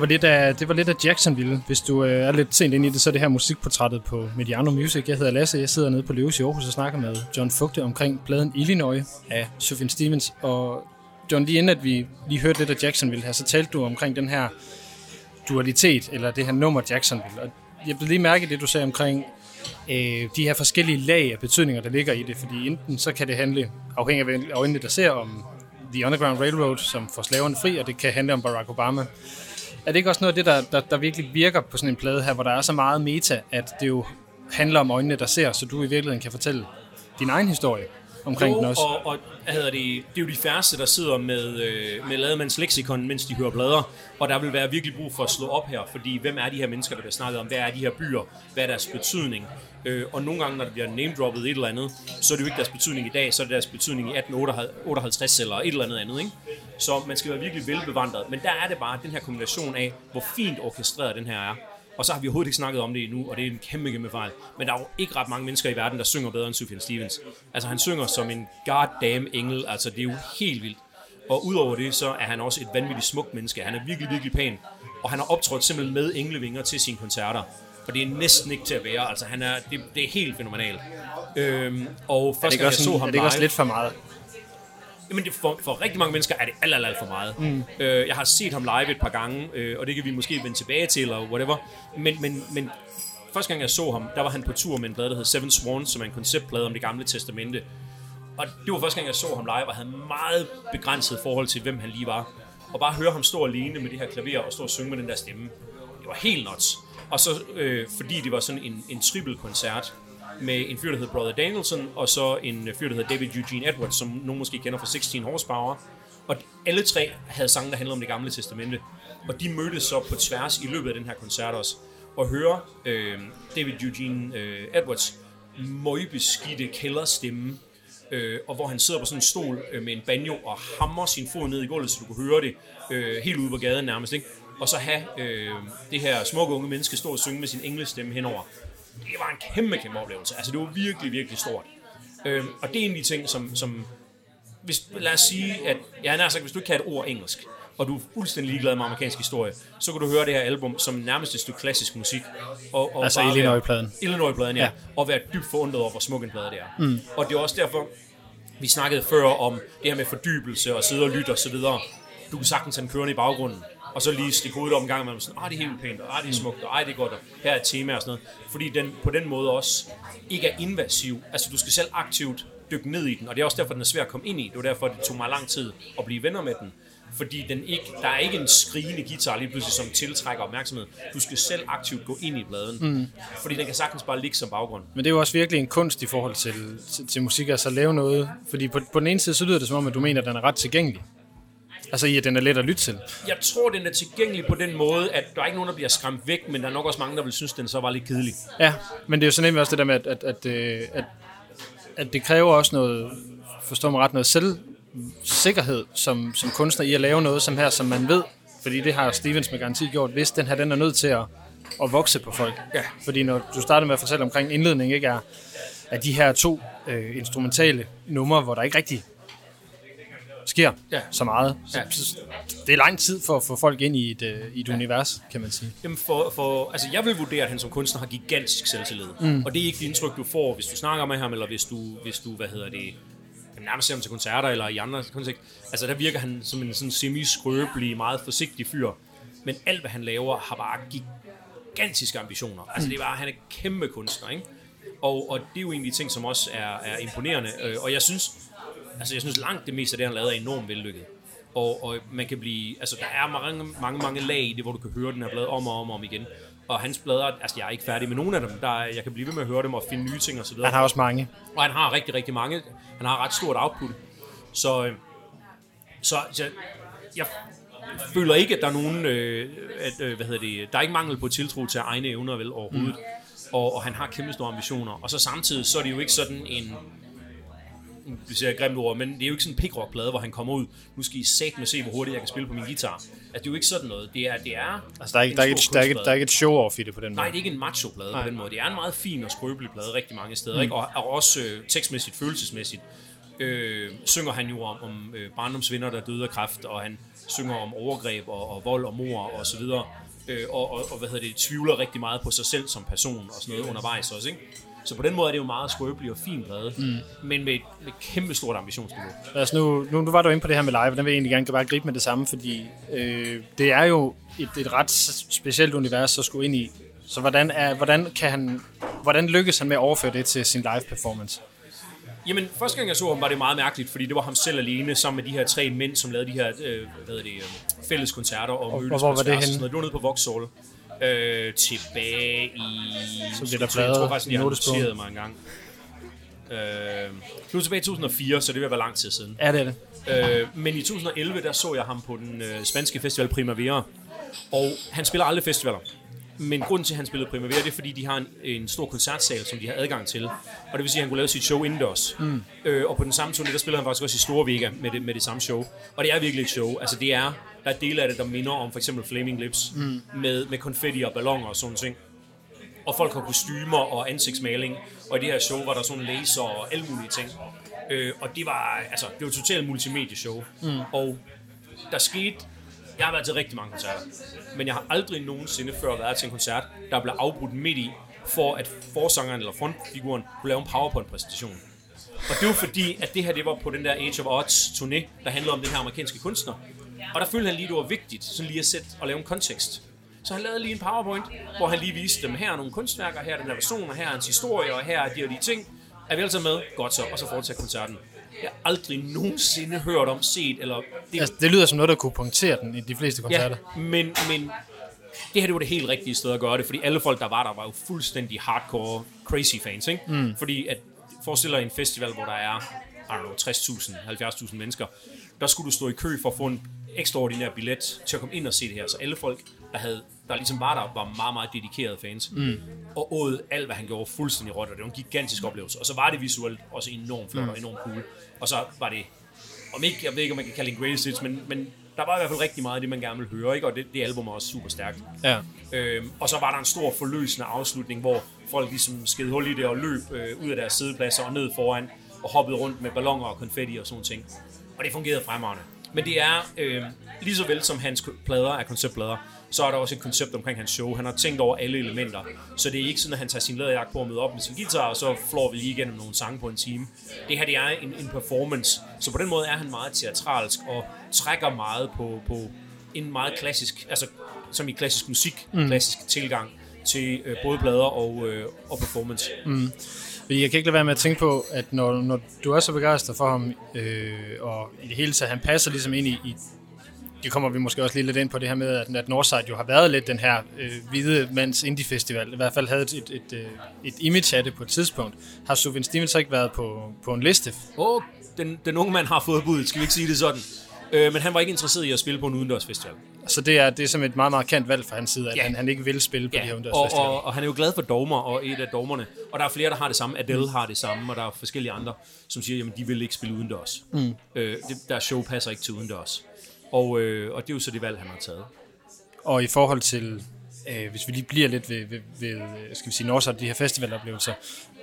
Det var lidt af, det var lidt af Jacksonville. Hvis du øh, er lidt sent ind i det, så er det her musikportrættet på Mediano Music. Jeg hedder Lasse, jeg sidder nede på Løves i Aarhus og snakker med John Fugte omkring pladen Illinois af Sufjan Stevens. Og John, lige inden at vi lige hørte lidt af Jacksonville her, så talte du omkring den her dualitet, eller det her nummer Jacksonville. Og jeg blev lige mærke det, du sagde omkring øh, de her forskellige lag af betydninger, der ligger i det. Fordi enten så kan det handle, afhængig af øjnene, der ser, om The Underground Railroad, som får slaverne fri, og det kan handle om Barack Obama. Er det ikke også noget af det, der, der, der virkelig virker på sådan en plade her, hvor der er så meget meta, at det jo handler om øjnene, der ser, så du i virkeligheden kan fortælle din egen historie? Omkring den også? og, og hvad hedder det, det er jo de færreste, der sidder med, øh, med Lademands leksikon, mens de hører blader, og der vil være virkelig brug for at slå op her, fordi hvem er de her mennesker, der bliver snakket om? Hvad er de her byer? Hvad er deres betydning? Øh, og nogle gange, når der bliver name-droppet et eller andet, så er det jo ikke deres betydning i dag, så er det deres betydning i 1858 eller et eller andet andet, ikke? Så man skal være virkelig velbevandret. Men der er det bare den her kombination af, hvor fint orkestreret den her er. Og så har vi overhovedet ikke snakket om det endnu, og det er en kæmpe, kæmpe fejl. Men der er jo ikke ret mange mennesker i verden, der synger bedre end Sufjan Stevens. Altså han synger som en goddamn engel, altså det er jo helt vildt. Og udover det, så er han også et vanvittigt smukt menneske. Han er virkelig, virkelig pæn. Og han har optrådt simpelthen med englevinger til sine koncerter. Og det er næsten ikke til at være. Altså han er, det, det er helt fænomenalt. Øhm, og er det første ikke gang jeg også, så ham er det ikke også live- lidt for meget? Jamen det for, for rigtig mange mennesker er det alt, alt, alt for meget. Mm. Øh, jeg har set ham live et par gange, øh, og det kan vi måske vende tilbage til, eller whatever. Men, men, men første gang jeg så ham, der var han på tur med en plade, der hed Seven Swans, som er en konceptplade om det gamle testamente. Og det var første gang, jeg så ham live, og havde meget begrænset forhold til, hvem han lige var. Og bare høre ham stå alene med det her klaver og stå og synge med den der stemme. Det var helt nuts. Og så, øh, fordi det var sådan en, en triple-koncert, med en fyr, der hedder Brother Danielson, og så en fyr, der hedder David Eugene Edwards, som nogen måske kender fra 16 Horsepower. Og alle tre havde sange, der handlede om det gamle testamente. Og de mødtes så på tværs i løbet af den her koncert også. Og høre øh, David Eugene øh, Edwards møgbeskidte kælderstemme, øh, og hvor han sidder på sådan en stol øh, med en banjo og hammer sin fod ned i gulvet, så du kunne høre det øh, helt ude på gaden nærmest. Ikke? Og så have øh, det her smukke unge menneske stå og synge med sin englestemme henover. Det var en kæmpe, kæmpe oplevelse. Altså, det var virkelig, virkelig stort. Øh, og det er en af de ting, som, som hvis, lad os sige, at jeg har sagt, hvis du ikke kan et ord engelsk, og du er fuldstændig ligeglad med amerikansk historie, så kan du høre det her album som nærmest et stykke klassisk musik. Og, og Altså Illinois-pladen. Illinois-pladen, ja. Ja. ja. Og være dybt forundret over, hvor smuk en plade det er. Mm. Og det er også derfor, vi snakkede før om det her med fordybelse og sidde og lytte og så videre. Du kan sagtens have den kørende i baggrunden, og så lige stikke hovedet op en gang med sådan, ah, det er helt pænt, og ah, det er smukt, og ej, det er godt, og her er et tema og sådan noget. Fordi den på den måde også ikke er invasiv. Altså, du skal selv aktivt dykke ned i den, og det er også derfor, den er svær at komme ind i. Det var derfor, det tog mig lang tid at blive venner med den. Fordi den ikke, der er ikke en skrigende guitar lige pludselig, som tiltrækker opmærksomhed. Du skal selv aktivt gå ind i bladen. Mm. Fordi den kan sagtens bare ligge som baggrund. Men det er jo også virkelig en kunst i forhold til, til, til musik, altså at lave noget. Fordi på, på den ene side, så lyder det som om, at du mener, at den er ret tilgængelig. Altså i, at den er let at lytte til. Jeg tror, den er tilgængelig på den måde, at der er ikke nogen, der bliver skræmt væk, men der er nok også mange, der vil synes, den så var lidt kedelig. Ja, men det er jo så nemlig også det der med, at, at, at, øh, at, at det kræver også noget, forstår mig ret, noget selvsikkerhed som, som kunstner i at lave noget som her, som man ved, fordi det har Stevens med garanti gjort, hvis den her den er nødt til at, at vokse på folk. Ja. Fordi når du startede med at fortælle omkring indledning, ikke er, at de her to øh, instrumentale numre, hvor der ikke rigtig sker Ja. så meget. Ja. så, det er lang tid for at få folk ind i et, øh, i et ja. univers, kan man sige. Jamen for, for, altså jeg vil vurdere, at han som kunstner har gigantisk selvtillid. Mm. Og det er ikke det indtryk, du får, hvis du snakker med ham, eller hvis du, hvis du hvad hedder det, jamen, nærmest ser ham til koncerter, eller i andre kontekst. Altså der virker han som en sådan semi-skrøbelig, meget forsigtig fyr. Men alt, hvad han laver, har bare gigantiske ambitioner. Altså det er bare, han er kæmpe kunstner, ikke? Og, og det er jo de ting, som også er, er imponerende. Øh, Og jeg synes, altså jeg synes langt det meste af det, han lavede, er enormt vellykket. Og, og man kan blive, altså der er mange, mange, mange lag i det, hvor du kan høre den her blad om og om og om igen. Og hans blader, altså jeg er ikke færdig med nogen af dem, der, er- jeg kan blive ved med at høre dem og finde nye ting og så videre. Han har også mange. Og han har rigtig, rigtig mange. Han har ret stort output. Så, øh, så, så jeg føler ikke, at der er nogen, øh, at, øh, hvad hedder det, der er ikke mangel på tiltro til egne evner vel overhovedet. Mm. Og, og han har kæmpe store ambitioner. Og så samtidig, så er det jo ikke sådan en, vi siger grimt ord, men det er jo ikke sådan en pickrock-plade, hvor han kommer ud, nu skal I sat med se, hvor hurtigt jeg kan spille på min guitar. Altså, det er jo ikke sådan noget. Det er, det er Altså, der er ikke, der er ikke, der er ikke, der er ikke et show-off i det på den måde. Nej, det er ikke en macho-plade på den måde. Det er en meget fin og skrøbelig plade rigtig mange steder, mm. ikke? Og, og også øh, tekstmæssigt, følelsesmæssigt. Øh, synger han jo om, om øh, barndomsvenner, der døde af kræft, og han synger om overgreb og, og vold og mor og så videre. Øh, og, og, og, hvad hedder det, tvivler rigtig meget på sig selv som person og sådan noget undervejs også, ikke? Så på den måde er det jo meget skrøbelig og fin plade, mm. men med, med kæmpe stort ambitionsniveau. Altså nu, nu, nu var du inde på det her med live, og den vil jeg egentlig gerne bare gribe med det samme, fordi øh, det er jo et, et ret specielt univers at skulle ind i. Så hvordan, er, hvordan, kan han, hvordan lykkes han med at overføre det til sin live performance? Jamen, første gang jeg så ham, var det meget mærkeligt, fordi det var ham selv alene, sammen med de her tre mænd, som lavede de her øh, hvad det, øh, fælles koncerter og, og mødtes hvor var det og henne? sådan noget. Det var nede på Vauxhall. Øh, tilbage i... Så bliver der jeg tror faktisk, jeg har noteret mig en gang. Øh, det var tilbage i 2004, så det vil være lang tid siden. Er det det? Øh, men i 2011, der så jeg ham på den øh, spanske festival Primavera. Og han spiller aldrig festivaler. Men grunden til, at han spillede Primavera, det er, fordi de har en, en stor koncertsal, som de har adgang til. Og det vil sige, at han kunne lave sit show indendørs. Mm. Øh, og på den samme turné, der spiller han faktisk også i Store Vega med det, med det samme show. Og det er virkelig et show. Altså, det er, der er dele af det, der minder om for eksempel Flaming Lips. Mm. Med, med konfetti og ballonger og sådan ting og folk har kostymer og ansigtsmaling, og i det her show var der sådan laser og alle mulige ting. Øh, og det var, altså, det var totalt multimedieshow. Mm. Og der skete, jeg har været til rigtig mange koncerter, men jeg har aldrig nogensinde før været til en koncert, der blev afbrudt midt i, for at forsangeren eller frontfiguren kunne lave en PowerPoint-præsentation. Og det var fordi, at det her det var på den der Age of Odds turné, der handlede om den her amerikanske kunstner. Og der følte han lige, det var vigtigt, sådan lige at sætte og lave en kontekst. Så han lavede lige en powerpoint, hvor han lige viste dem, her er nogle kunstværker, her er den der version, og her er hans historie, og her er de og de ting. Er vi altså med? Godt så, og så fortsætter koncerten. Jeg har aldrig nogensinde hørt om, set, eller... Det, Altså, det lyder som noget, der kunne punktere den i de fleste koncerter. Ja, men, men det her det var det helt rigtige sted at gøre det, fordi alle folk, der var der, var jo fuldstændig hardcore crazy fans, ikke? Mm. Fordi at, forestil dig en festival, hvor der er, know, 60.000, 70.000 mennesker, der skulle du stå i kø for at få en ekstraordinær billet til at komme ind og se det her. Så alle folk, der, havde, der ligesom var der, var meget, meget dedikerede fans. Mm. Og åd alt, hvad han gjorde fuldstændig råt, og det var en gigantisk oplevelse. Og så var det visuelt også enormt flot mm. og enormt cool. Og så var det, om ikke, jeg ved ikke, om man kan kalde det en greatest hits, men, men der var i hvert fald rigtig meget af det, man gerne ville høre, ikke? og det, det album er også super stærkt. Ja. Øhm, og så var der en stor forløsende afslutning, hvor folk ligesom skede hul i det og løb øh, ud af deres sædepladser og ned foran og hoppede rundt med ballonger og konfetti og sådan ting. Og det fungerede fremragende. Men det er øh, lige så vel som hans plader er konceptplader, så er der også et koncept omkring hans show. Han har tænkt over alle elementer. Så det er ikke sådan, at han tager sin læderjakke på og møder op med sin guitar, og så flår vi lige igennem nogle sange på en time. Det her det er en, en performance. Så på den måde er han meget teatralsk og trækker meget på, på en meget klassisk, altså som i klassisk musik, mm. klassisk tilgang til øh, både plader og, øh, og performance. Mm. Fordi jeg kan ikke lade være med at tænke på, at når, når du er så begejstret for ham, øh, og i det hele taget, han passer ligesom ind i, i det kommer vi måske også lige lidt ind på det her med, at, at Northside jo har været lidt den her øh, hvide mands indie festival, i hvert fald havde et, et, et, øh, et image af det på et tidspunkt. Har Suvin Stevens ikke været på, på en liste? Og den, den unge mand har fået budet, skal vi ikke sige det sådan. Øh, men han var ikke interesseret i at spille på en udendørsfestival. Så det er, det er som et meget markant valg fra hans side, at Ja. han, han ikke vil spille på de her Ja, og, og, og han er jo glad for dogmer, og et af dogmerne. Og der er flere, der har det samme. Adele har det samme, og der er forskellige andre, som siger, jamen de vil ikke spille udendørs. Mm. Øh, det, deres show passer ikke til udendørs. Og, øh, og det er jo så det valg, han har taget. Og i forhold til, øh, hvis vi lige bliver lidt ved, ved, ved skal vi sige, Northside, de her festivaloplevelser,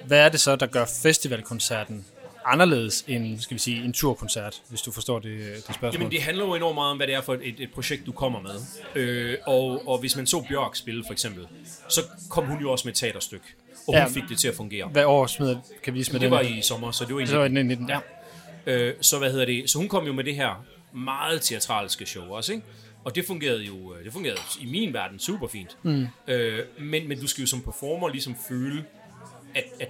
hvad er det så, der gør festivalkoncerten anderledes end, skal vi sige, en turkoncert, hvis du forstår det, det spørgsmål? Jamen, det handler jo enormt meget om, hvad det er for et, et projekt, du kommer med. Øh, og, og hvis man så Bjørk spille, for eksempel, så kom hun jo også med et teaterstykke. Og hun Ja. ja. fik det til at fungere. Hvad år smider, kan vi lige smide Det den? var i sommer, så det var egentlig... Så var den 19, ja. Øh, så hvad hedder det? Så hun kom jo med det her meget teatralske show også, ikke? Og det fungerede jo øh, det fungerede i min verden super fint. Mm. Øh, men, men du skal jo som performer ligesom føle, at, at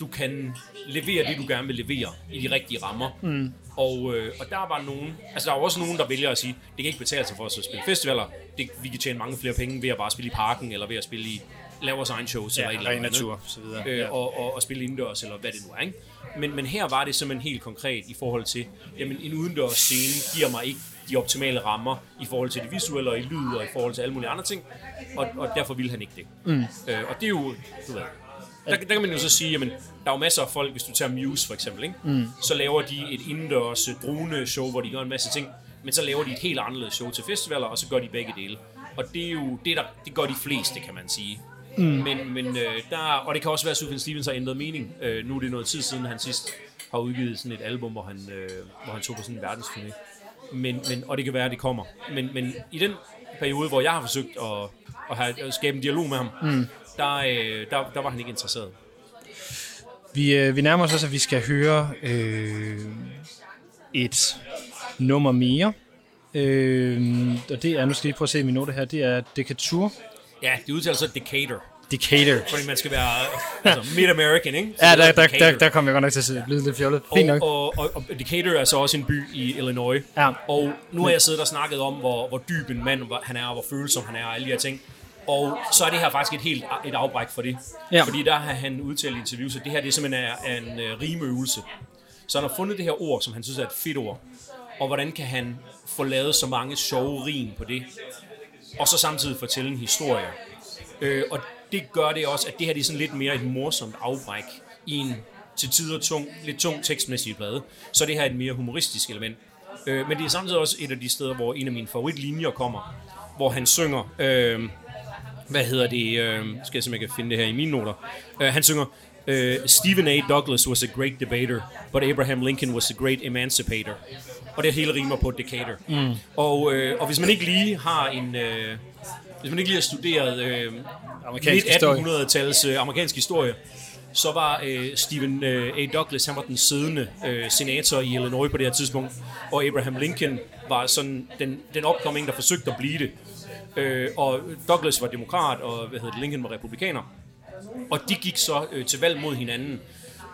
du kan levere det, du gerne vil levere i de rigtige rammer. Mm. Og, øh, og der var nogen, altså der er også nogen, der vælger at sige, det kan ikke betale sig for os at spille festivaler. Det, vi kan tjene mange flere penge ved at bare spille i parken, eller ved at spille i lave vores egen shows, eller et Ja, eller andet. natur, så videre. Øh, Ja. og, og, og spille indendørs, eller hvad det nu er. Ikke? Men, men her var det simpelthen helt konkret i forhold til, jamen en udendørs scene giver mig ikke de optimale rammer i forhold til det visuelle og i lyd og i forhold til alle mulige andre ting, og, og derfor ville han ikke det. Mm. Øh, og det er jo, du ved, der, der kan man jo så sige, jamen, der er jo masser af folk, hvis du tager Muse for eksempel, ikke? Mm. så laver de et indendørs øh, drone show, hvor de gør en masse ting, men så laver de et helt anderledes show til festivaler, og så gør de begge dele. Og det er jo, det, der, det gør de fleste, kan man sige. Mm. Men, men øh, der, og det kan også være, at Sufjan Stevens har ændret mening. Øh, nu er det noget tid siden, han sidst har udgivet sådan et album, hvor han, øh, hvor han tog på sådan en verdensturné. Men, men, og det kan være, at det kommer. Men, men i den periode, hvor jeg har forsøgt at, at, have, at skabe en dialog med ham, mm. Der, øh, der, der var han ikke interesseret. Vi, øh, vi nærmer os også, at vi skal høre øh, et nummer mere. Øh, og det er, nu skal lige prøve at se min note her, det er Decatur. Ja, det udtaler så Decatur. Decatur. Fordi man skal være altså, mid-American, ikke? Så Ja, der, der, der, der kom jeg godt nok til at se- lyde lidt fjollet. Fint nok. Og, og, og, Decatur er så også en by i Illinois. Ja. Og nu har jeg siddet og snakket om, hvor, hvor dyb en mand han er, og hvor følsom han er, og alle de her ting. Og så er det her faktisk et helt et afbræk for det. Ja. Fordi der har han udtalt i interviews, at det her det simpelthen er, er en uh, rimeøvelse. Så han har fundet det her ord, som han synes er et fedt ord. Og hvordan kan han få lavet så mange sjove rim på det? Og så samtidig fortælle en historie. Øh, og det gør det også, at det her det er sådan lidt mere et morsomt afbræk i en til tider tung, lidt tung tekstmæssig plade. Så er det her et mere humoristisk element. Øh, men det er samtidig også et af de steder, hvor en af mine favoritlinjer kommer, hvor han synger, øh, hvad hedder det, øh, skal jeg se, om jeg kan finde det her i mine noter. Øh, han synger, øh, Stephen A. Douglas was a great debater, but Abraham Lincoln was a great emancipator. Og det hele rimer på Decatur. Mm. Og, øh, og hvis man ikke lige har en... Øh, hvis man ikke lige har studeret øh, Amerikansk midt historie. 1800-tals øh, amerikansk historie, så var øh, Stephen øh, A. Douglas, han var den siddende øh, senator i Illinois på det her tidspunkt, og Abraham Lincoln var sådan den, den opkoming, der forsøgte at blive det. Øh, og Douglas var demokrat, og hvad hedder det, Lincoln var republikaner. Og de gik så øh, til valg mod hinanden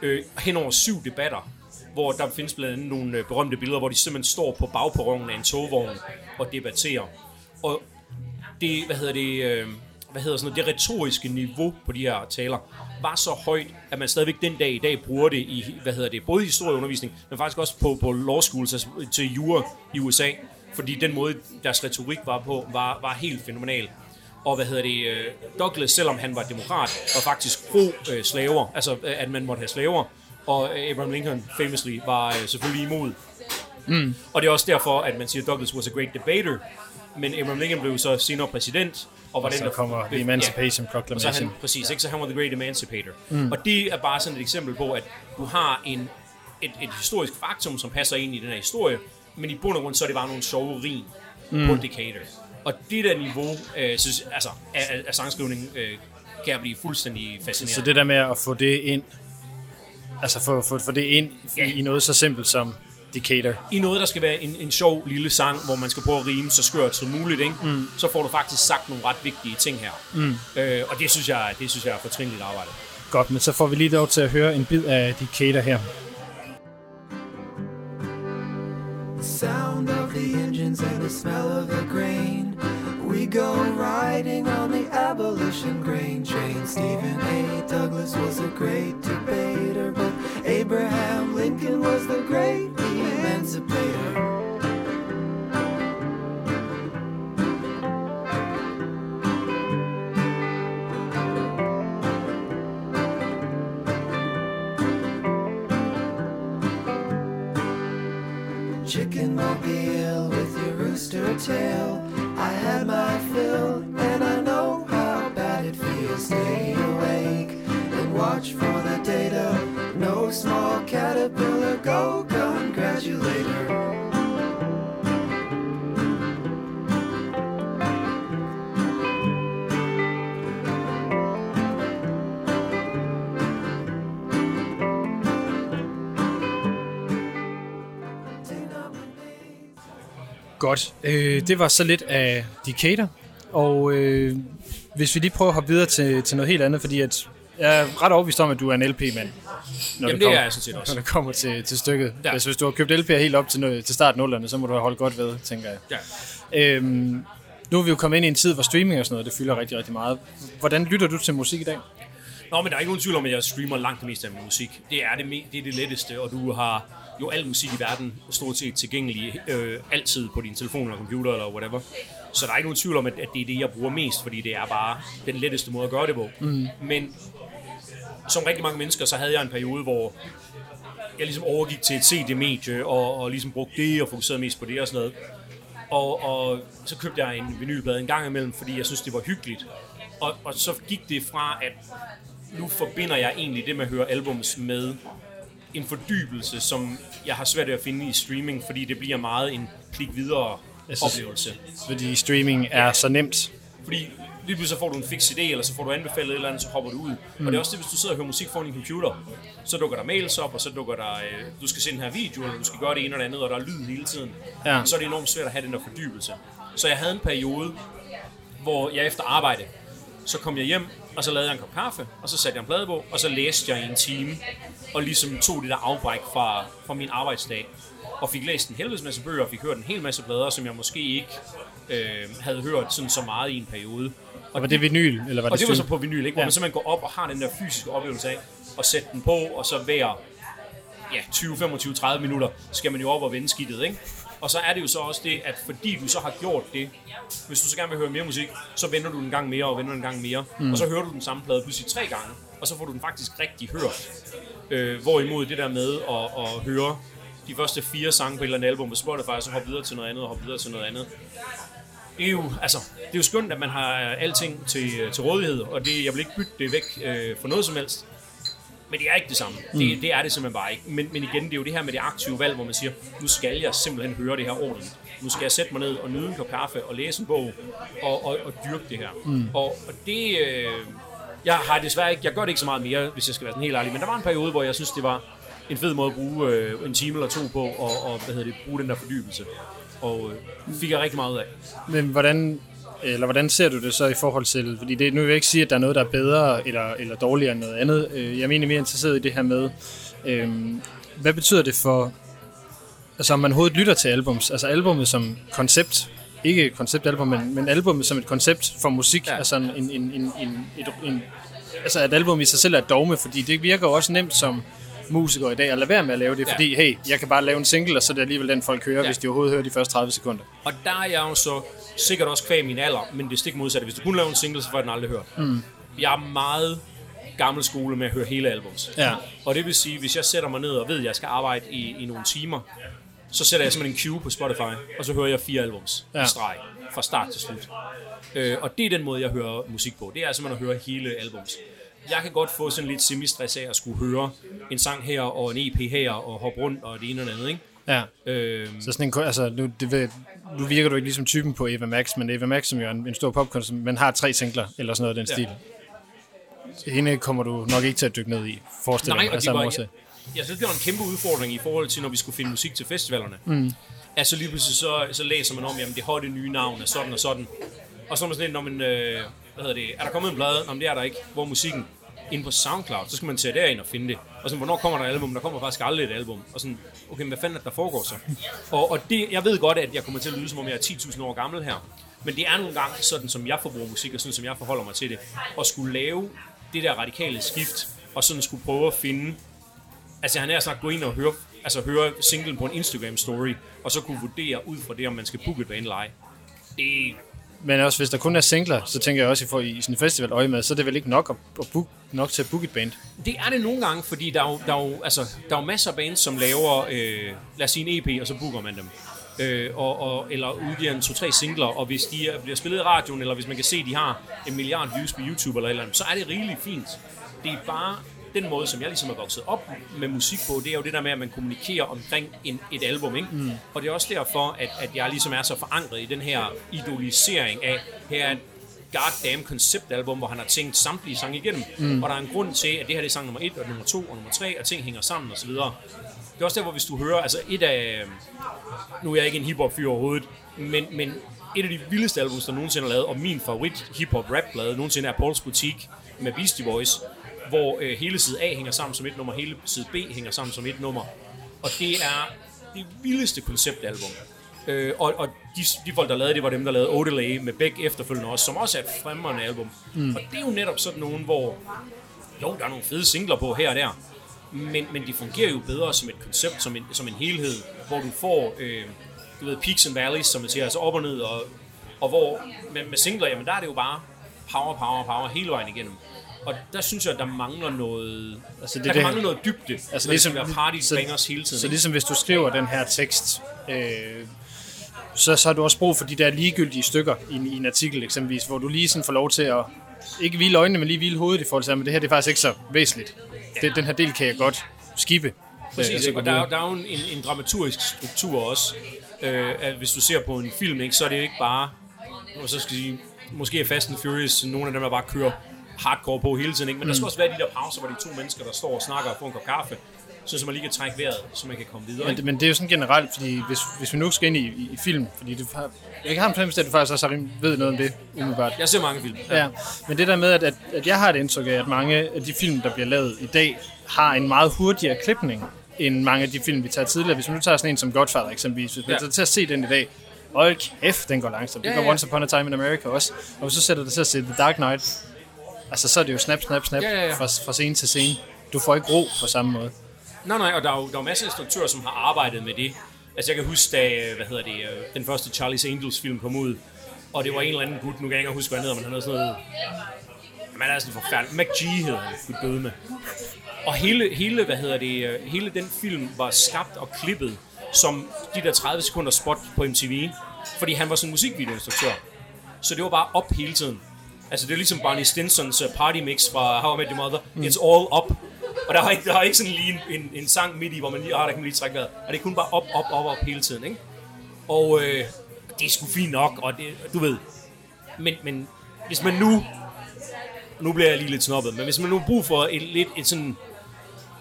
øh, hen over syv debatter, hvor der findes blandt andet nogle øh, berømte billeder, hvor de simpelthen står på bagperronen af en togvogn og debatterer. Og det, hvad hedder det, øh, hvad hedder sådan noget, det retoriske niveau på de her taler var så højt, at man stadigvæk den dag i dag bruger det i, hvad hedder det, både i historieundervisning, men faktisk også på, på law schools, altså til jura i USA, fordi den måde, deres retorik var på, var, var helt fænomenal. Og hvad hedder det, øh, Douglas, selvom han var demokrat, var faktisk pro-slaver, altså øh, at man måtte have slaver, og øh, Abraham Lincoln famously var øh, selvfølgelig imod. Mm. Og det er også derfor, at man siger, at Douglas was a great debater, men Abraham Lincoln blev så senere præsident, og var den, Så der- kommer The Emancipation og så er Proclamation. han, præcis, ikke? så han var the great emancipator. Mm. Og det er bare sådan et eksempel på, at du har en, et, et historisk faktum, som passer ind i den her historie, men i bund og grund, så er det bare nogle sjove rim mm. på Decatur. Og det der niveau, øh, synes, altså, af, af, sangskrivning, øh, kan jeg blive fuldstændig fascineret. Så det der med at få det ind, altså få, få, få det ind Ja. i, i noget så simpelt som Decatur. i noget, der skal være en, en sjov lille sang, hvor man skal prøve at rime så skørt som muligt, ikke? Mm. så får du faktisk sagt nogle ret vigtige ting her. Mm. Øh, og det synes jeg, det synes jeg er fortrinligt arbejde. Godt, men så får vi lige lov til at høre en bid af Decatur her. Sound of the engines and the smell of the grain. We go riding on the abolition grain train. Stephen A. Douglas was a great debater, but Abraham Lincoln was the great emancipator. Chicken mobile with your rooster tail. I had my fill, and I know how bad it feels. Stay awake and watch for the data. No small caterpillar, go congratulator. Godt. Øh, det var så lidt af Decatur. Og øh, hvis vi lige prøver at hoppe videre til, til noget helt andet, fordi at jeg er ret overbevist om, at du er en LP-mand. Når Jamen, det kommer, er jeg sådan set også. Når det kommer til, til stykket. Ja. Altså, hvis du har købt LP'er helt op til, til start nullerne, så må du have holdt godt ved, tænker jeg. Ja. Øhm, nu er vi jo kommet ind i en tid, hvor streaming og sådan noget, det fylder rigtig, rigtig meget. Hvordan lytter du til musik i dag? Nå, men der er ikke nogen tvivl om, at jeg streamer langt det meste af min musik. Det er det, det, er det letteste, og du har jo al musik i verden stort set tilgængelig øh, altid på din telefon eller computer eller whatever. Så der er ikke nogen tvivl om, at, at det er det, jeg bruger mest, fordi det er bare den letteste måde at gøre det på. Mm. Men som rigtig mange mennesker, så havde jeg en periode, hvor jeg ligesom overgik til et CD-medie, og, og ligesom brugte det, og fokuserede mest på det og sådan noget. Og, og så købte jeg en vinylplade en gang imellem, fordi jeg synes, det var hyggeligt. Og, og så gik det fra, at nu forbinder jeg egentlig det med at høre albums med en fordybelse, som jeg har svært ved at finde i streaming, fordi det bliver meget en klik videre synes- oplevelse. Fordi streaming er så nemt. Fordi lige pludselig får du en fix idé, eller så får du anbefalet et eller andet, så hopper du ud. Mm. Og det er også det, hvis du sidder og hører musik foran din computer, så dukker der mails op, og så dukker der, øh, du skal se den her video, eller du skal gøre det ene det andet, og der er lyd hele tiden. Ja. Så er det enormt svært at have den der fordybelse. Så jeg havde en periode, hvor jeg efter arbejde, så kom jeg hjem, og så lavede jeg en kop kaffe, og så satte jeg en plade på, og så læste jeg i en time, og ligesom tog det der afbræk fra, fra min arbejdsdag, og fik læst en helvedes masse bøger, og fik hørt en hel masse plader, som jeg måske ikke øh, havde hørt sådan så meget i en periode. Og var det vinyl, eller var det, Og det var så på vinyl, ikke? hvor Ja. man simpelthen går op og har den der fysiske oplevelse af at sætte den på, og så hver ja, 20, 25, 30 minutter skal man jo op og vende skidtet, ikke? Og så er det jo så også det, at fordi du så har gjort det, hvis du så gerne vil høre mere musik, så vender du den en gang mere og vender den en gang mere, mm. og så hører du den samme plade pludselig tre gange, og så får du den faktisk rigtig hørt. Øh, hvorimod det der med at, at høre de første fire sange på et eller andet album på Spotify, og så hoppe videre til noget andet og hoppe videre til noget andet, det er jo, altså, det er jo skønt, at man har alting til, til rådighed, og det, jeg vil ikke bytte det væk øh, for noget som helst. Men det er ikke det samme. Mm. Det, det er det simpelthen bare ikke. Men, men igen, det er jo det her med det aktive valg, hvor man siger, nu skal jeg simpelthen høre det her ordentligt. Nu skal jeg sætte mig ned og nyde en kop kaffe og læse en bog og, og, og dyrke det her. Mm. Og, og det... Øh, jeg har desværre ikke... Jeg gør det ikke så meget mere, hvis jeg skal være sådan helt ærlig. Men der var en periode, hvor jeg synes, det var en fed måde at bruge øh, en time eller to på, og, og hvad hedder det, bruge den der fordybelse. Og øh, fik jeg rigtig meget ud af. Men hvordan, eller hvordan ser du det så i forhold til, fordi det, nu vil jeg ikke sige, at der er noget, der er bedre eller, eller dårligere end noget andet. Øh, jeg er egentlig mere interesseret i det her med, øh, hvad betyder det for, altså om man overhovedet lytter til albums, altså albummet som koncept, ikke et konceptalbum, men, men albummet som et koncept for musik, ja. Altså en, en, en, en, et, en, altså at album i sig selv er et dogme, fordi det virker jo også nemt som musiker i dag at lade være med at lave det, Ja. fordi hey, jeg kan bare lave en single, og så er det alligevel den folk hører, ja. Hvis de overhovedet hører de første 30 sekunder. Og der er jeg jo så sikkert også kvæg min alder, men det stik modsatte. Hvis du kun laver en single, så får jeg den aldrig hørt. Mm. Jeg er meget gammel skole med at høre hele albums. Ja. Og det vil sige, hvis jeg sætter mig ned og ved, at jeg skal arbejde i, i nogle timer, så sætter jeg simpelthen en queue på Spotify, og så hører jeg fire albums Ja. i streg, fra start til slut. Øh, og det er den måde, jeg hører musik på. Det er simpelthen at høre hele albums. Jeg kan godt få sådan lidt semi-stress af at skulle høre en sang her, og en EP her, og hoppe rundt, og det ene og det andet, ikke? Ja. Øh, Så sådan en, altså, nu, det vil, nu virker du ikke ligesom typen på Eva Max, men Eva Max, som jo er en, en stor popkunst, men har tre singler, eller sådan noget af den Ja. stil. Hende kommer du nok ikke til at dykke ned i, forestiller Nej, mig, og af det var. Jeg, synes, det var en kæmpe udfordring i forhold til, når vi skulle finde musik til festivalerne. Mm. Altså lige pludselig så, så læser man om, jamen det hotte nye navn er sådan og sådan. Og så er man sådan lidt, når man, øh, hvad hedder det, er der kommet en? Nå, men det er der ikke. Hvor er musikken? Inde på SoundCloud, så skal man tage derind og finde det. Og sådan, hvornår kommer der et album? Der kommer faktisk aldrig et album. Og sådan, okay, men hvad fanden er der foregår så? Og, og det, jeg ved godt, at jeg kommer til at lyde, som om jeg er 10.000 år gammel her. Men det er nogle gange sådan, som jeg forbruger musik, og sådan, som jeg forholder mig til det. At skulle lave det der radikale skift, og sådan skulle prøve at finde Altså han er snart gå ind og høre, altså høre singlen på en Instagram story, og så kunne vurdere ud fra det, om man skal booke et band eller ej. Det, Men også hvis der kun er singler, så tænker jeg også, at i sådan en festival øje med, så er det vel ikke nok, at, at book, nok til at booke et band. det er det nogle gange, fordi der er jo, der er jo, altså, der er jo masser af bands, som laver, øh, lad os sige en EP, og så booker man dem. Øh, og, og, eller udgiver en to-tre singler, og hvis de er, bliver spillet i radioen, eller hvis man kan se, at de har en milliard views på YouTube eller eller andet, så er det rigeligt fint. Det er bare den måde, som jeg ligesom er vokset op med musik på, det er jo det der med, at man kommunikerer omkring en, et album, ikke? Mm. Og det er også derfor, at, at jeg ligesom er så forankret i den her idolisering af, her er et goddamn konceptalbum, hvor han har tænkt samtlige sange igennem. Mm. Og der er en grund til, at det her det er sang nummer 1, og nummer 2 og nummer 3, og ting hænger sammen osv. Det er også der, hvor hvis du hører, altså et af, nu er jeg ikke en hiphop-fyr overhovedet, men, men et af de vildeste albums, der nogensinde er lavet, og min favorit hiphop rap plade nogensinde er Paul's Boutique med Beastie Boys, hvor øh, hele side A hænger sammen som et nummer, hele side B hænger sammen som et nummer. Og det er det vildeste konceptalbum. Øh, og og de, de folk, der lavede det, var dem, der lavede Odelay med Beck efterfølgende også, som også er et fremragende album. Mm. Og det er jo netop sådan nogen, hvor jo, der er nogle fede singler på her og der, men, men de fungerer jo bedre som et koncept, som en, som en helhed, hvor du får, øh, du ved, peaks and valleys, som man siger, altså op og ned, og, og hvor med, med singler, jamen der er det jo bare power, power, power hele vejen igennem. Og der synes jeg, at der mangler noget, Altså, altså, det der er det- mangle noget dybde, altså, Altså, når ligesom, det skal party så- bangers hele tiden. Så ligesom hvis du skriver den her tekst, øh, så, så har du også brug for de der ligegyldige stykker i, en- i en artikel eksempelvis, hvor du lige sådan får lov til at ikke hvile øjnene, men lige hvile hovedet i forhold til, men det her det er faktisk ikke så væsentligt. Det, den her del kan jeg godt skippe. Præcis, Øh, og der, er- der er jo en, en, dramaturgisk struktur også. Øh, at hvis du ser på en film, ikke, så er det jo ikke bare, og så skal sige, måske er Fast and Furious nogle af dem, der bare kører hardcore på hele tiden, ikke? men der skal også være de der pauser, hvor de to mennesker, der står og snakker og får en kop kaffe, så, så man lige kan trække vejret, så man kan komme videre. Men, men det er jo sådan generelt, fordi hvis, hvis vi nu skal ind i, i, i film, fordi det, har- jeg har en fornemmelse at du faktisk også har ved noget om det, umiddelbart. Jeg ser mange film. Ja, men det der med, at, at, at jeg har et indtryk af, at mange af de film, der bliver lavet i dag, har en meget hurtigere klipning, end mange af de film, vi tager tidligere. Hvis man nu tager sådan en som Godfather eksempelvis, hvis man Ja. til at se den i dag, hold kæft, den går langsomt. Det Ja, går ja. Once Upon a Time in America også. Og hvis du sætter dig til at se The Dark Knight, altså så er det jo snap, snap, snap Ja, ja, ja. Fra, fra scene til scene. Du får ikke ro på samme måde. Nej, nej, og der er jo, der er masser af instruktører, som har arbejdet med det. Altså jeg kan huske, da, hvad hedder det, øh, den første Charlie's Angels film kom ud, og det var en eller anden gut, nu kan jeg ikke huske, hvad han hedder, men han havde sådan noget... Jamen, han er sådan forfærdelig. McG hedder han, gud døde med. Og hele, hele, hvad hedder det, øh, hele den film var skabt og klippet som de der 30 sekunder spot på MTV, fordi han var sådan en musikvideoinstruktør. Så det var bare op hele tiden. Altså det er ligesom Barney Stinsons uh, party mix fra How I Met Your Mother. Mm. It's all up. Og der var ikke, der var ikke sådan lige en, en, en sang midt i, hvor man lige, ah, der kan man lige trække vejret. Og det er kun bare op, op, op, op hele tiden, ikke? Og øh, det er sgu fint nok, og det, du ved. Men, men hvis man nu, nu bliver jeg lige lidt snobbet, men hvis man nu brug for et, lidt, et sådan,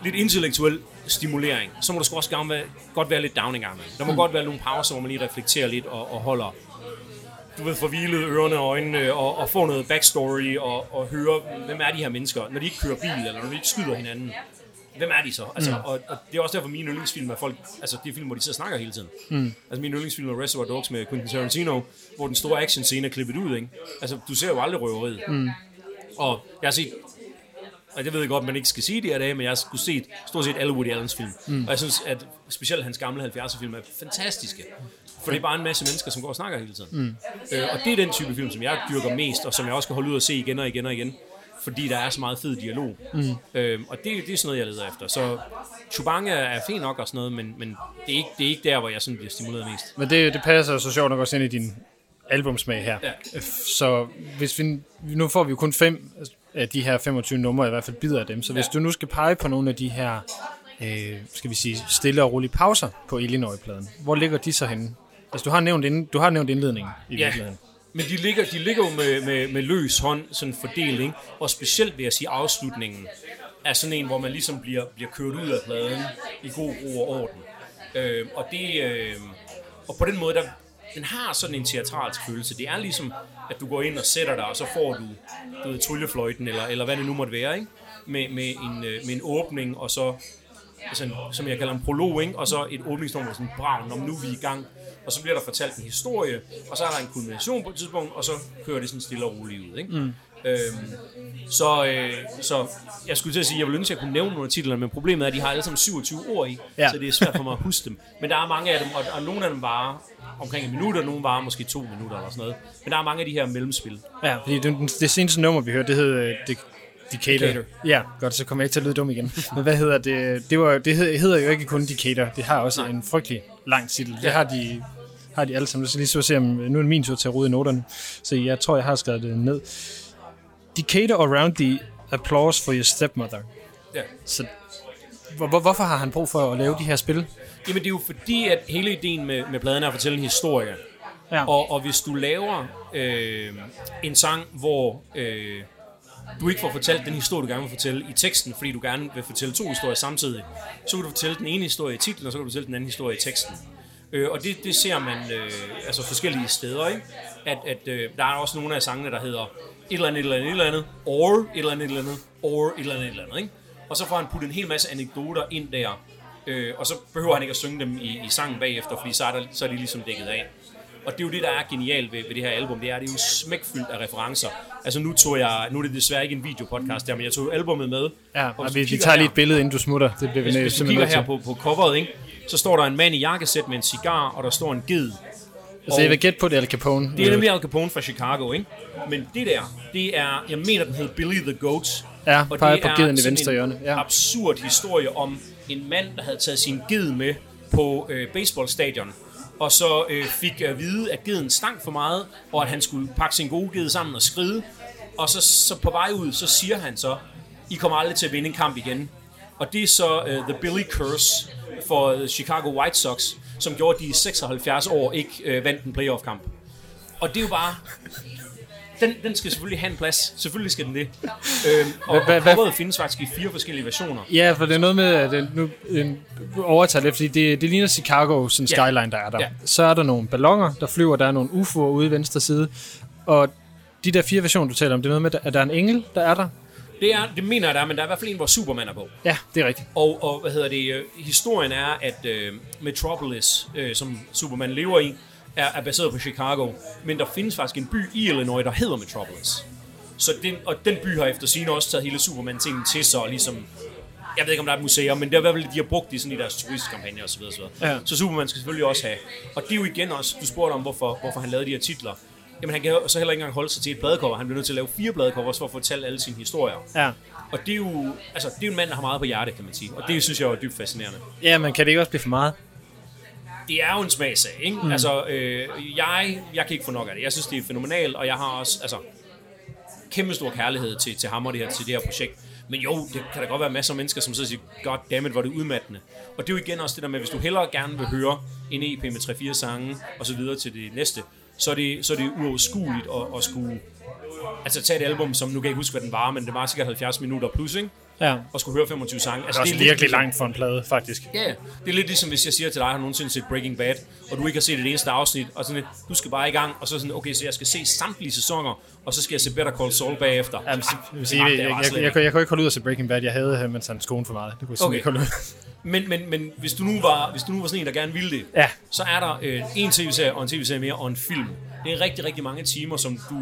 lidt intellektuel stimulering, så må der sgu også gerne være, godt være lidt down en gang. Der må mm. godt være nogle pauser, hvor man lige reflekterer lidt og, og holder du ved, forvilede ørerne og øjnene, og, og få noget backstory, og, og høre, hvem er de her mennesker, når de ikke kører bil, eller når de ikke skyder hinanden. Hvem er de så? Altså, mm. og, og, det er også derfor, mine yndlingsfilm er folk, altså det er film, hvor de sidder og snakker hele tiden. Mm. Altså min yndlingsfilm er Reservoir Dogs med Quentin Tarantino, hvor den store action scene er klippet ud, ikke? Altså, du ser jo aldrig røveriet. Mm. Og jeg har set og det ved jeg godt, man ikke skal sige det her dage, men jeg har sgu set stort set alle Woody Allens film. Mm. Og jeg synes, at specielt hans gamle 70'er film er fantastiske. For det er bare en masse mennesker, som går og snakker hele tiden. Mm. Øh, og det er den type film, som jeg dyrker mest, og som jeg også kan holde ud og se igen og igen og igen. Fordi der er så meget fed dialog. Mm. Øh, og det, det er sådan noget, jeg leder efter. Så Chubanga er fint nok og sådan noget, men, men det, er ikke, det er ikke der, hvor jeg sådan bliver stimuleret mest. Men det, det passer så sjovt nok også ind i din albumsmag her. Ja. Så hvis vi, nu får vi jo kun fem af de her 25 numre, i hvert fald bider af dem. Så hvis Ja. du nu skal pege på nogle af de her, øh, skal vi sige, stille og rolige pauser på Illinois-pladen, hvor ligger de så henne? Altså, du har nævnt, ind, du har nævnt indledningen i Ja, virkeligheden. men de ligger, de ligger jo med, med, med løs hånd, sådan fordeling, og specielt vil jeg sige afslutningen er sådan en, hvor man ligesom bliver, bliver kørt ud af pladen i god ro og orden. Øh, og det, øh, og på den måde, der, den har sådan en teatralsk følelse. Det er ligesom, at du går ind og sætter dig, og så får du, du ved, tryllefløjten, eller, eller hvad det nu måtte være, ikke? Med, med, en, øh, med en åbning, og så altså som jeg kalder en prolog, ikke? og så et åbningsnummer, sådan brav, når nu er vi i gang, og så bliver der fortalt en historie, og så er der en kulmination på et tidspunkt, og så kører det sådan stille og roligt ud. Ikke? Mm. Øhm, så, øh, så jeg skulle til at sige, jeg ville ønske, at jeg kunne nævne nogle af titlerne, men problemet er, at de har alle sammen 27 ord i, Ja. så det er svært for mig at huske dem. Men der er mange af dem, og, og nogle af dem varer omkring en minut, og nogle varer måske to minutter eller sådan noget. Men der er mange af de her mellemspil. Ja, fordi det, det seneste nummer, vi hørte, det hed uh, De, Decatur. Decatur. Ja, godt, så kommer jeg ikke til at lyde dum igen. Men hvad hedder det? Det, var, det hed- hedder jo ikke kun Decatur. Det har også Nej. en frygtelig lang titel. Det har de, har de alle sammen. Skal lige så se, om nu er det min tur til at rode i noterne. Så jeg tror, jeg har skrevet det ned. Decatur around the applause for your stepmother. Ja. Så hvor, hvor, hvorfor har han brug for at lave de her spil? Jamen det er jo fordi, at hele ideen med, med pladen er at fortælle en historie. Ja. Og, og hvis du laver øh, en sang, hvor øh, du ikke får fortalt den historie, du gerne vil fortælle i teksten, fordi du gerne vil fortælle to historier samtidig, så kan du fortælle den ene historie i titlen, og så kan du fortælle den anden historie i teksten. Øh, og det, det ser man øh, altså forskellige steder, ikke? At, at øh, der er også nogle af sangene, der hedder et eller andet, et eller andet, et eller andet, or et eller andet, et eller andet, or et eller andet, et eller andet, ikke? Og så får han puttet en hel masse anekdoter ind der, øh, og så behøver han ikke at synge dem i, i sangen bagefter, fordi så er, der, så er de ligesom dækket af. Og det er jo det, der er genialt ved, ved det her album, det er, det er jo smækfyldt af referencer. Altså nu tog jeg, nu er det desværre ikke en videopodcast der, men jeg tog albumet med. Ja, Og vi, vi tager lige her- et billede, inden du smutter. Det bliver vi hvis, hvis du kigger her på, på coveret, ikke, så står der en mand i jakkesæt med en cigar, og der står en ged. Altså, jeg vil gætte på, det er Al Capone. Det er nemlig Al Capone fra Chicago, ikke? Men det der, det er, jeg mener, den hedder Billy the Goat. Ja, og det på geden i venstre en hjørne, ja. absurd historie om en mand, der havde taget sin ged med på øh, baseballstadion, og så øh, fik at vide, at geden stank for meget, og at han skulle pakke sin gode ged sammen og skride. Og så, så på vej ud, så siger han så, I kommer aldrig til at vinde en kamp igen. Og det er så uh, The Billy Curse for uh, Chicago White Sox, som gjorde, at de i 76 år ikke uh, vandt en playoff-kamp. Og det er jo bare... Den, den skal selvfølgelig have en plads. Selvfølgelig skal den det. Øhm, og hvad- coveret findes faktisk i fire forskellige versioner. Ja, for det er noget med, at det, nu en, overtager lidt, fordi det, det ligner Chicago, sådan Ja. skyline, der er der. Ja. Så er der nogle ballonger, der flyver, der er nogle UFO'er ude i venstre side, og de der fire versioner, du taler om, det er noget med, at der er en engel, der er der. Det, er, det mener jeg, der er, men der er i hvert fald en, hvor Superman er på. Ja, det er rigtigt. Og, og hvad hedder det, øh, historien er, at øh, Metropolis, øh, som Superman lever i, er, er baseret på Chicago. Men der findes faktisk en by i Illinois, der hedder Metropolis. Så den, og den by har efter sigende også taget hele Superman-tingen til sig, og ligesom jeg ved ikke, om der er et museum, men det er i hvert fald, de har brugt det i sådan i deres turistkampagne osv. osv. Ja. Så Superman skal selvfølgelig også have. Og det er jo igen også, du spurgte om, hvorfor, hvorfor han lavede de her titler. Jamen han kan jo så heller ikke engang holde sig til et bladcover. Han bliver nødt til at lave fire bladcovers for at fortælle alle sine historier. Ja. Og det er jo, altså, det er jo en mand, der har meget på hjerte, kan man sige. Og det synes jeg er dybt fascinerende. Ja, men kan det ikke også blive for meget? Det er jo en smagsag, ikke? Mm. Altså, øh, jeg, jeg kan ikke få nok af det. Jeg synes, det er fænomenalt, og jeg har også, altså, kæmpe stor kærlighed til, til ham og det her, til det her projekt. Men jo, det kan da godt være masser af mennesker, som så siger, god damn it, hvor det udmattende. Og det er jo igen også det der med, hvis du hellere gerne vil høre en EP med 3-4 sange, og så videre til det næste, så er det, så er det uoverskueligt at, at skulle altså tage et album, som nu kan jeg ikke huske, hvad den var, men det var sikkert 70 minutter plus, ikke? Ja. Og skulle høre 25 sange. Altså, Det er også lidt virkelig ligesom- langt for en plade, faktisk. Ja, ja. det er lidt ligesom, hvis jeg siger til dig, har du nogensinde set Breaking Bad, og du ikke har set et eneste afsnit, og sådan lidt, du skal bare i gang, og så sådan, okay, så jeg skal se samtlige sæsoner, og så skal jeg se Better Call Saul bagefter. Jeg, jeg, jeg, magter jeg, bare jeg, slet jeg, jeg, kunne- jeg kunne ikke holde ud at se Breaking Bad. Jeg havde ham, mens han skoen for meget. Det kunne jeg Okay. simpelthen ikke holde ud. Men, men, men hvis, du nu var, hvis du nu var sådan en, der gerne ville det, Ja. så er der øh, en tv-serie og en tv-serie mere og en film. Det er rigtig, rigtig mange timer, som du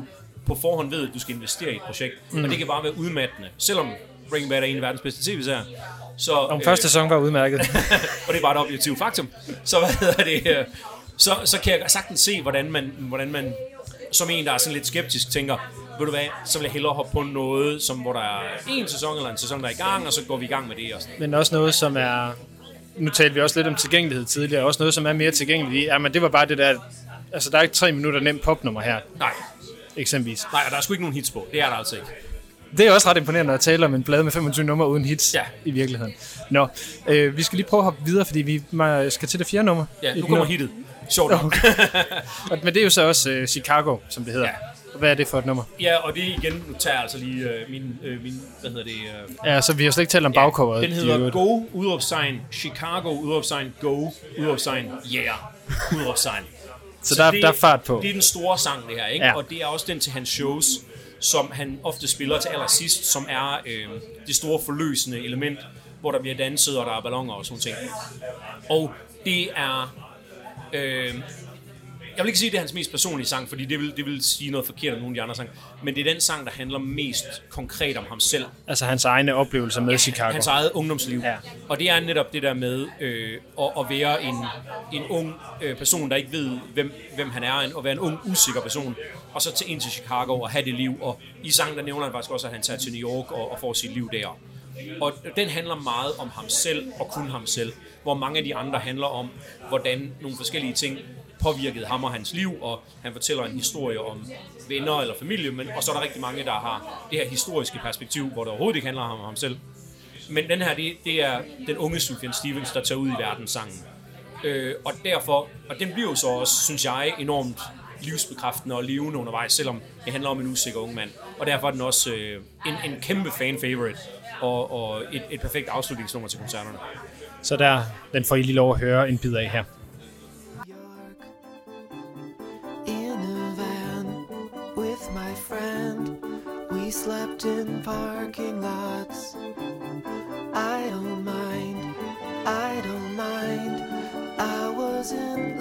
på forhånd ved, at du skal investere i et projekt. Mm. Og det kan bare være udmattende, selvom Breaking Bad er en af verdens bedste tv-serier. Så, Om første sæson var udmærket. og det er bare et objektivt faktum, så hvad hedder det, øh, så, så kan jeg sagtens se, hvordan man, hvordan man som en, der er sådan lidt skeptisk, tænker, ved du hvad, så vil jeg hellere hoppe på noget, som, hvor der er en sæson eller en sæson, der er i gang, og så går vi i gang med det. Og sådan. Men også noget, som er... Nu talte vi også lidt om tilgængelighed tidligere. Også noget, som er mere tilgængeligt. Ja, men det var bare det der... Altså, der er ikke tre minutter nemt popnummer her, Nej, eksempelvis. nej, og der er sgu ikke nogen hits på. Det er der altså ikke. Det er også ret imponerende at tale om en plade med 25 numre uden hits Ja. i virkeligheden. Nå, øh, vi skal lige prøve at hoppe videre, fordi vi skal til det fjerde nummer. Ja, nu kommer her- hittet. Sjovt nok. Og- Men det er jo så også øh, Chicago, som det hedder. Ja. Ja. Hvad er det for et nummer? Ja, og det igen, nu tager jeg altså lige øh, min, øh, min, hvad hedder det, øh, Ja, så vi har slet ikke talt om bagcoveret. Den de hedder. Go, udråbstegn, Chicago, udråbstegn, Go, udråbstegn, Yeah, udråbstegn. Så der, der er fart på. Det er den store sang, det her, ikke? Ja. Og det er også den til hans shows, som han ofte spiller til allersidst, som er øh, det store forløsende element, hvor der bliver danset, og der er ballonger og sådan ting. Og det er... Øh, jeg vil ikke sige, at det er hans mest personlige sang, fordi det vil, det vil sige noget forkert om nogle af de andre sange. Men det er den sang, der handler mest konkret om ham selv. Altså hans egne oplevelser med Chicago. Hans eget ungdomsliv. Ja. Og det er netop det der med øh, at, at være en, en ung øh, person, der ikke ved, hvem, hvem han er, at være en ung, usikker person, og så til ind til Chicago og have det liv. Og i sangen, der nævner han faktisk også, at han tager til New York og, og får sit liv der. Og den handler meget om ham selv og kun ham selv, hvor mange af de andre handler om, hvordan nogle forskellige ting påvirket ham og hans liv, og han fortæller en historie om venner eller familie, men, og så er der rigtig mange, der har det her historiske perspektiv, hvor det overhovedet ikke handler om ham selv. Men den her, det, det er den unge Sufjan Stevens, der tager ud i verdenssangen. Øh, og derfor, og den bliver jo så også, synes jeg, enormt livsbekræftende og levende undervejs, selvom det handler om en usikker ung mand. Og derfor er den også øh, en, en kæmpe fan-favorite og, og et, et perfekt afslutningsnummer til koncerterne. Så der, den får I lige lov at høre en bid af her. With my friend. We slept in parking lots. I don't mind, I don't mind. I was in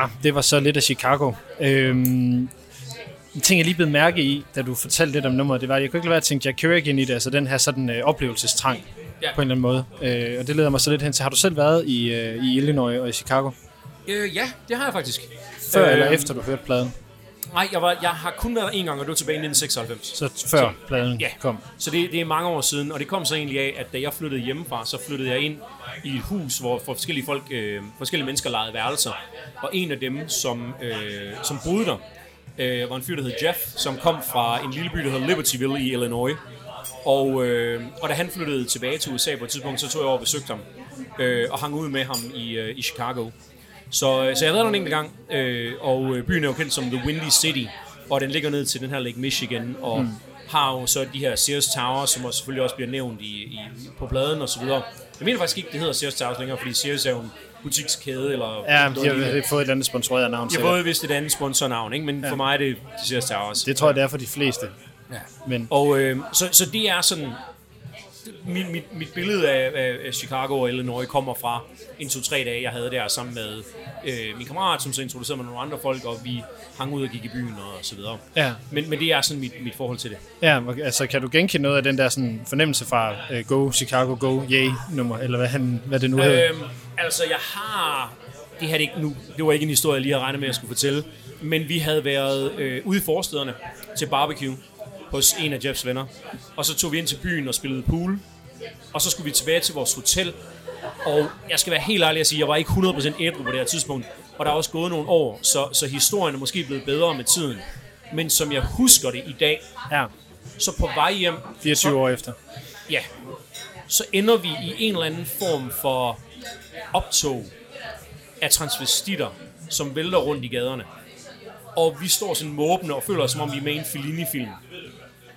Ja, det var så lidt af Chicago. Øhm, en ting, jeg lige blev mærke i, da du fortalte lidt om nummeret, det var, at jeg kunne ikke lade være at tænke Jack Kerouac ind i det, altså den her sådan øh, oplevelsestrang Ja. på en eller anden måde. Øh, og det leder mig så lidt hen til, har du selv været i, øh, i Illinois og i Chicago? Øh, ja, det har jeg faktisk. Før øh, eller efter du hørte pladen? Nej, jeg, var, jeg har kun været en gang, og det var tilbage i 1996. Så før pladen Ja. kom. Så det, det er mange år siden, og det kom så egentlig af, at da jeg flyttede hjemmefra, så flyttede jeg ind i et hus, hvor for forskellige, folk, øh, forskellige mennesker lejede værelser. Og en af dem, som, øh, som boede der, øh, var en fyr, der hed Jeff, som kom fra en lille by, der hedder Libertyville i Illinois. Og, øh, og da han flyttede tilbage til USA på et tidspunkt, så tog jeg over og besøgte ham, øh, og hang ud med ham i, øh, i Chicago. Så, så jeg har været der en enkelt gang, øh, og øh, byen er jo kendt som The Windy City, og den ligger ned til den her Lake Michigan, og mm. har jo så de her Sears Towers, som også selvfølgelig også bliver nævnt i, i, på pladen og så videre. Jeg mener faktisk ikke, det hedder Sears Towers længere, fordi Sears er jo en butikskæde, eller... Ja, de har lignende. fået et andet sponsoreret navn Jeg til har fået vist et andet sponsornavn, ikke? men ja. for mig er det Sears Towers. Det tror jeg, det er for de fleste. Ja. Men Og øh, så, så det er sådan... Mit, mit, mit billede af, af, Chicago og Illinois kommer fra en to-tre dage, jeg havde der sammen med øh, min kammerat, som så introducerede mig nogle andre folk, og vi hang ud og gik i byen og så videre. ja, Men, men det er sådan mit, mit forhold til det. ja, altså kan du genkende noget af den der sådan, fornemmelse fra uh, Go Chicago Go Yay nummer, eller hvad, han, hvad det nu hedder? Øhm, altså, jeg har... Det her er det ikke nu. Det var ikke en historie, jeg lige havde regnet med, at jeg skulle fortælle. Men vi havde været øh, ude i forstederne til barbecue hos en af Jeffs venner. Og så tog vi ind til byen og spillede pool. Og så skulle vi tilbage til vores hotel. Og jeg skal være helt ærlig at sige, jeg var ikke 100% ædru på det her tidspunkt. Og der er også gået nogle år, så, så historien er måske blevet bedre med tiden. Men som jeg husker det i dag, Ja, så på vej hjem... 24 år efter. Ja. Så ender vi i en eller anden form for optog af transvestitter, som vælter rundt i gaderne. Og vi står sådan måbende og føler os, som om vi er med i en Fellini-film.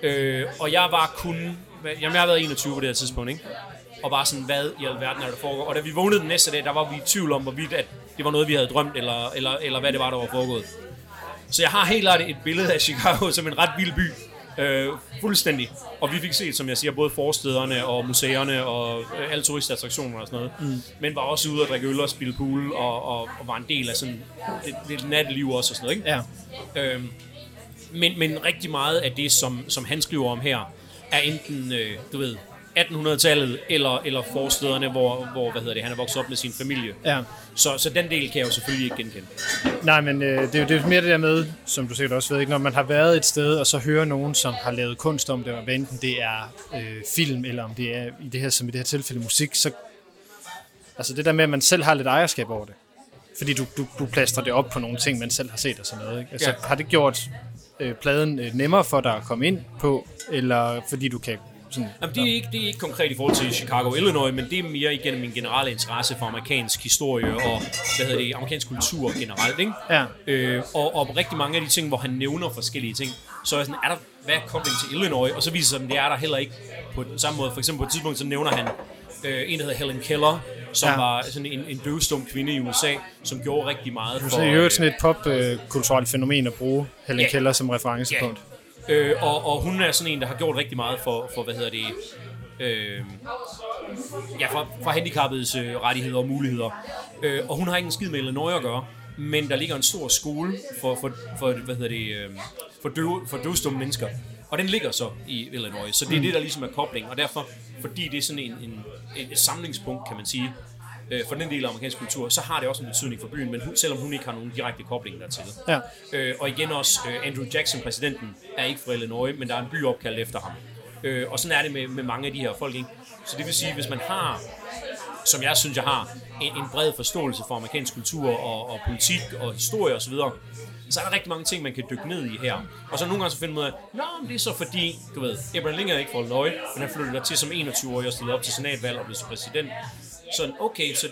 Øh, og jeg var kun... Jamen, jeg har været 21 på det her tidspunkt, ikke? Og bare sådan, hvad i alverden er der foregår? Og da vi vågnede den næste dag, der var vi i tvivl om, hvorvidt at det var noget, vi havde drømt, eller, eller, eller hvad det var, der var foregået. Så jeg har helt klart et billede af Chicago som en ret vild by. Øh, fuldstændig. Og vi fik set, som jeg siger, både forstederne og museerne og øh, alle turistattraktioner og sådan noget. Mm. Men var også ude og drikke øl og spille pool og, og, og var en del af sådan lidt, lidt natteliv også og sådan noget. Ikke? Ja, Øhm, men, men rigtig meget af det, som, som han skriver om her, er enten, øh, du ved, 1800-tallet eller, eller forstederne, hvor, hvor hvad hedder det, han er vokset op med sin familie. ja. Så, så den del kan jeg jo selvfølgelig ikke genkende. Nej, men øh, det, er jo- det er mere det der med, som du sikkert også ved, ikke? når man har været et sted, og så hører nogen, som har lavet kunst om det, og hvad enten det er øh, film, eller om det er i det her, som i det her tilfælde musik, så altså det der med, at man selv har lidt ejerskab over det. Fordi du, du, du plaster det op på nogle ting, man selv har set og sådan noget. Ikke? Altså, Ja. Har det gjort øh, pladen øh, nemmere for dig at komme ind på, eller fordi du kan sådan... Jamen, det, er ikke, det er ikke konkret i forhold til Chicago, Illinois, men det er mere igennem min generelle interesse for amerikansk historie og hvad hedder det, amerikansk kultur generelt. Ikke? Ja. Øh, og, og rigtig mange af de ting, hvor han nævner forskellige ting, så er jeg sådan, er der, hvad er kobling til Illinois? Og så viser det sig, at det er der heller ikke på den samme måde. For eksempel på et tidspunkt, så nævner han øh, en, der hedder Helen Keller, som Ja. ja. var sådan en, en døvstum kvinde i USA, som gjorde rigtig meget for... Så i øvrigt sådan et popkulturelt fænomen at bruge Helen Ja. Keller som referencepunkt. Øh, og, og hun er sådan en, der har gjort rigtig meget for, for hvad hedder det, øh, ja, for, for handicappedes øh, rettigheder og muligheder. Øh, og hun har ikke en skid med Illinois at gøre, men der ligger en stor skole for, for, for hvad hedder det, øh, for, døve, for døvstumme mennesker. Og den ligger så i Illinois, så det er det, der ligesom er kobling. Og derfor, fordi det er sådan en, en, et, et samlingspunkt, kan man sige, øh, for den del af amerikansk kultur, så har det også en betydning for byen, men hun, selvom hun ikke har nogen direkte kobling dertil. Ja. Øh, og igen også, øh, Andrew Jackson, præsidenten, er ikke fra Illinois, men der er en by opkaldt efter ham. Øh, og sådan er det med, med mange af de her folk. Ikke? Så det vil sige, hvis man har, som jeg synes, jeg har, en, en bred forståelse for amerikansk kultur og, og politik og historie osv., så er der rigtig mange ting, man kan dykke ned i her. Og så nogle gange så finder man ud af, Nå, men det er så fordi, du ved, Abraham Lincoln er ikke fra Illinois, men han flyttede der til som 21-årig og stillede op til senatvalg og blev præsident. Så okay, så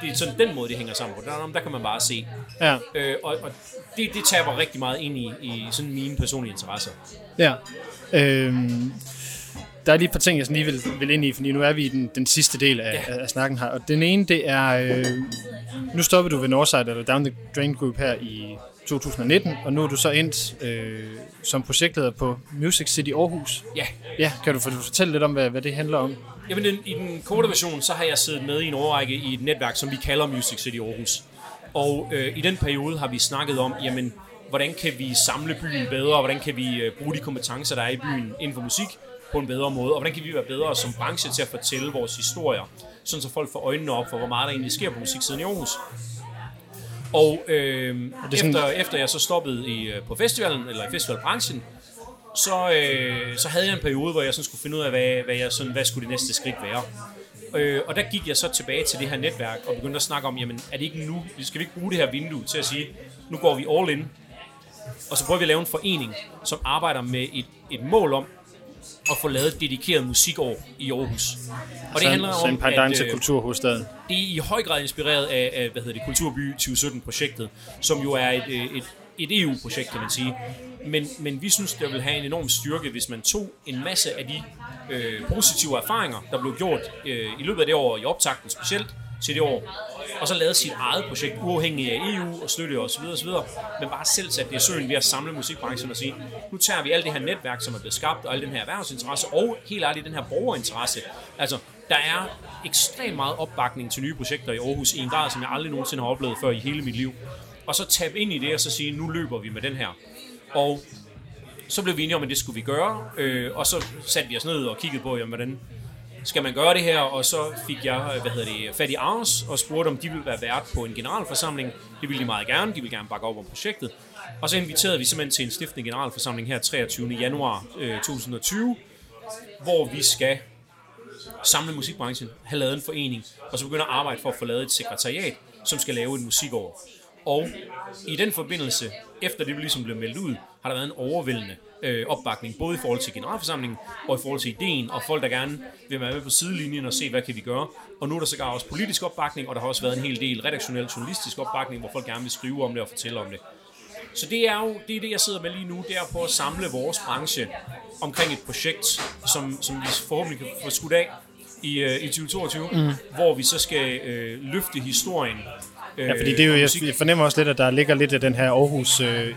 det er sådan den måde, det hænger sammen på. Der, der kan man bare se. Ja. Øh, og og det, det taber rigtig meget ind i, i sådan mine personlige interesser. Ja. Øhm, der er lige et par ting, jeg sådan lige vil, vil ind i, fordi nu er vi i den, den sidste del af, Ja. af snakken her. Og den ene, det er... Øh, nu stoppede du ved Northside, eller Down the Drain Group her i 2019, og nu er du så endt øh, som projektleder på Music City Aarhus. Ja, Ja, kan du for- fortælle lidt om, hvad, hvad det handler om? Jamen, den, i den korte version, så har jeg siddet med i en overrække i et netværk, som vi kalder Music City Aarhus. Og øh, i den periode har vi snakket om, jamen, hvordan kan vi samle byen bedre, hvordan kan vi øh, bruge de kompetencer, der er i byen inden for musik, på en bedre måde, og hvordan kan vi være bedre som branche til at fortælle vores historier, sådan så folk får øjnene op for, hvor meget der egentlig sker på musiksiden i Aarhus. Og øh, det sådan- efter, efter jeg så stoppede i, øh, på festivalen, eller i festivalbranchen, så, øh, så havde jeg en periode, hvor jeg sådan skulle finde ud af, hvad, hvad, jeg sådan, hvad skulle det næste skridt være. Øh, og der gik jeg så tilbage til det her netværk og begyndte at snakke om, jamen er det ikke nu, skal vi ikke bruge det her vindue til at sige, nu går vi all in, og så prøver vi at lave en forening, som arbejder med et, et mål om at få lavet dedikeret musikår i Aarhus. Og det handler så en om, pendant at til øh, kulturhovedstaden. det er i høj grad inspireret af, af hvad hedder det, Kulturby 2017-projektet, som jo er et, øh, et, et EU-projekt, kan man sige. Men, men vi synes, det vil have en enorm styrke, hvis man tog en masse af de øh, positive erfaringer, der blev gjort øh, i løbet af det år, i optakten specielt til det år, og så lavede sit eget projekt uafhængig af EU og støtte osv. osv. Men bare selv sat det i søen ved at samle musikbranchen og sige, nu tager vi alt det her netværk, som er blevet skabt, og al den her erhvervsinteresse, og helt ærligt den her borgerinteresse. Altså, der er ekstremt meget opbakning til nye projekter i Aarhus i en grad, som jeg aldrig nogensinde har oplevet før i hele mit liv. Og så tabe ind i det og så sige, nu løber vi med den her. Og så blev vi enige om, at det skulle vi gøre, øh, og så satte vi os ned og kiggede på, jamen, hvordan skal man gøre det her, og så fik jeg øh, hvad hedder det, fat i Ars og spurgte, om de ville være vært på en generalforsamling. Det ville de meget gerne, de ville gerne bakke op om projektet. Og så inviterede vi simpelthen til en stiftende generalforsamling her 23. januar øh, 2020, hvor vi skal samle musikbranchen, have lavet en forening, og så begynde at arbejde for at få lavet et sekretariat, som skal lave et musikår. Og i den forbindelse, efter det ligesom blev meldt ud, har der været en overvældende øh, opbakning, både i forhold til generalforsamlingen og i forhold til ideen, og folk, der gerne vil være med på sidelinjen og se, hvad kan vi gøre. Og nu er der sågar også politisk opbakning, og der har også været en hel del redaktionel journalistisk opbakning, hvor folk gerne vil skrive om det og fortælle om det. Så det er jo det, er det jeg sidder med lige nu, det er på at samle vores branche omkring et projekt, som, som vi forhåbentlig kan få skudt af i, øh, i 2022, mm. hvor vi så skal øh, løfte historien. Øh, Ja, fordi det er jo, jeg, jeg fornemmer også lidt, at der ligger lidt af den her Aarhus, øh,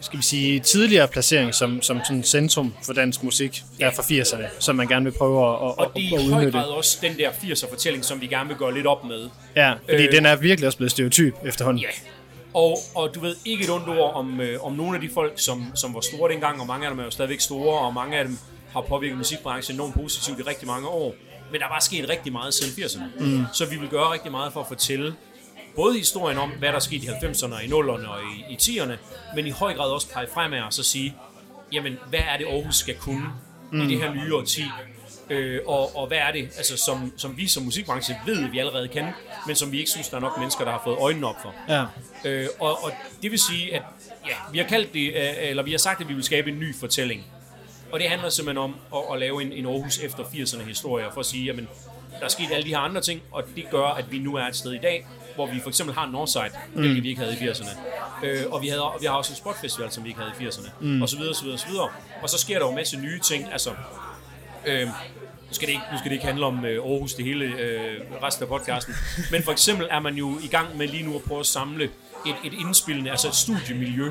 skal vi sige, tidligere placering som, som sådan centrum for dansk musik, der er fra 80'erne, som man gerne vil prøve at, at, Og det er at i høj grad også den der 80'er fortælling, som vi gerne vil gøre lidt op med. Ja, fordi Øh, den er virkelig også blevet stereotyp efterhånden. Ja. Og, og du ved ikke et ondt ord om, øh, om nogle af de folk, som, som var store dengang, og mange af dem er jo stadigvæk store, og mange af dem har påvirket musikbranchen enormt positivt i rigtig mange år. Men der er bare sket rigtig meget siden 80'erne. Mm. Så vi vil gøre rigtig meget for at fortælle både historien om, hvad der er sket i 90'erne, og i 0'erne og i, i 10'erne, men i høj grad også pege fremad og så sige, jamen, hvad er det Aarhus skal kunne mm. i det her nye årti? Øh, og, og hvad er det, altså, som, som vi som musikbranche ved, vi allerede kan, men som vi ikke synes, der er nok mennesker, der har fået øjnene op for. Ja. Øh, og, og det vil sige, at ja, vi har kaldt det, øh, eller vi har sagt, at vi vil skabe en ny fortælling. Og det handler simpelthen om at, at lave en, en Aarhus efter 80'erne historie, for at sige, jamen, der er sket alle de her andre ting, og det gør, at vi nu er et sted i dag, hvor vi for eksempel har Northside, mm. hvilket vi ikke havde i 80'erne. Øh, og vi, havde, og vi har også en sportfestival, som vi ikke havde i 80'erne. Mm. Og så videre, så videre, så videre. Og så sker der jo en masse nye ting, altså... Øh, nu skal, det ikke, nu skal det ikke handle om øh, Aarhus, det hele øh, resten af podcasten. Men for eksempel er man jo i gang med lige nu at prøve at samle et, et indspillende, altså et studiemiljø,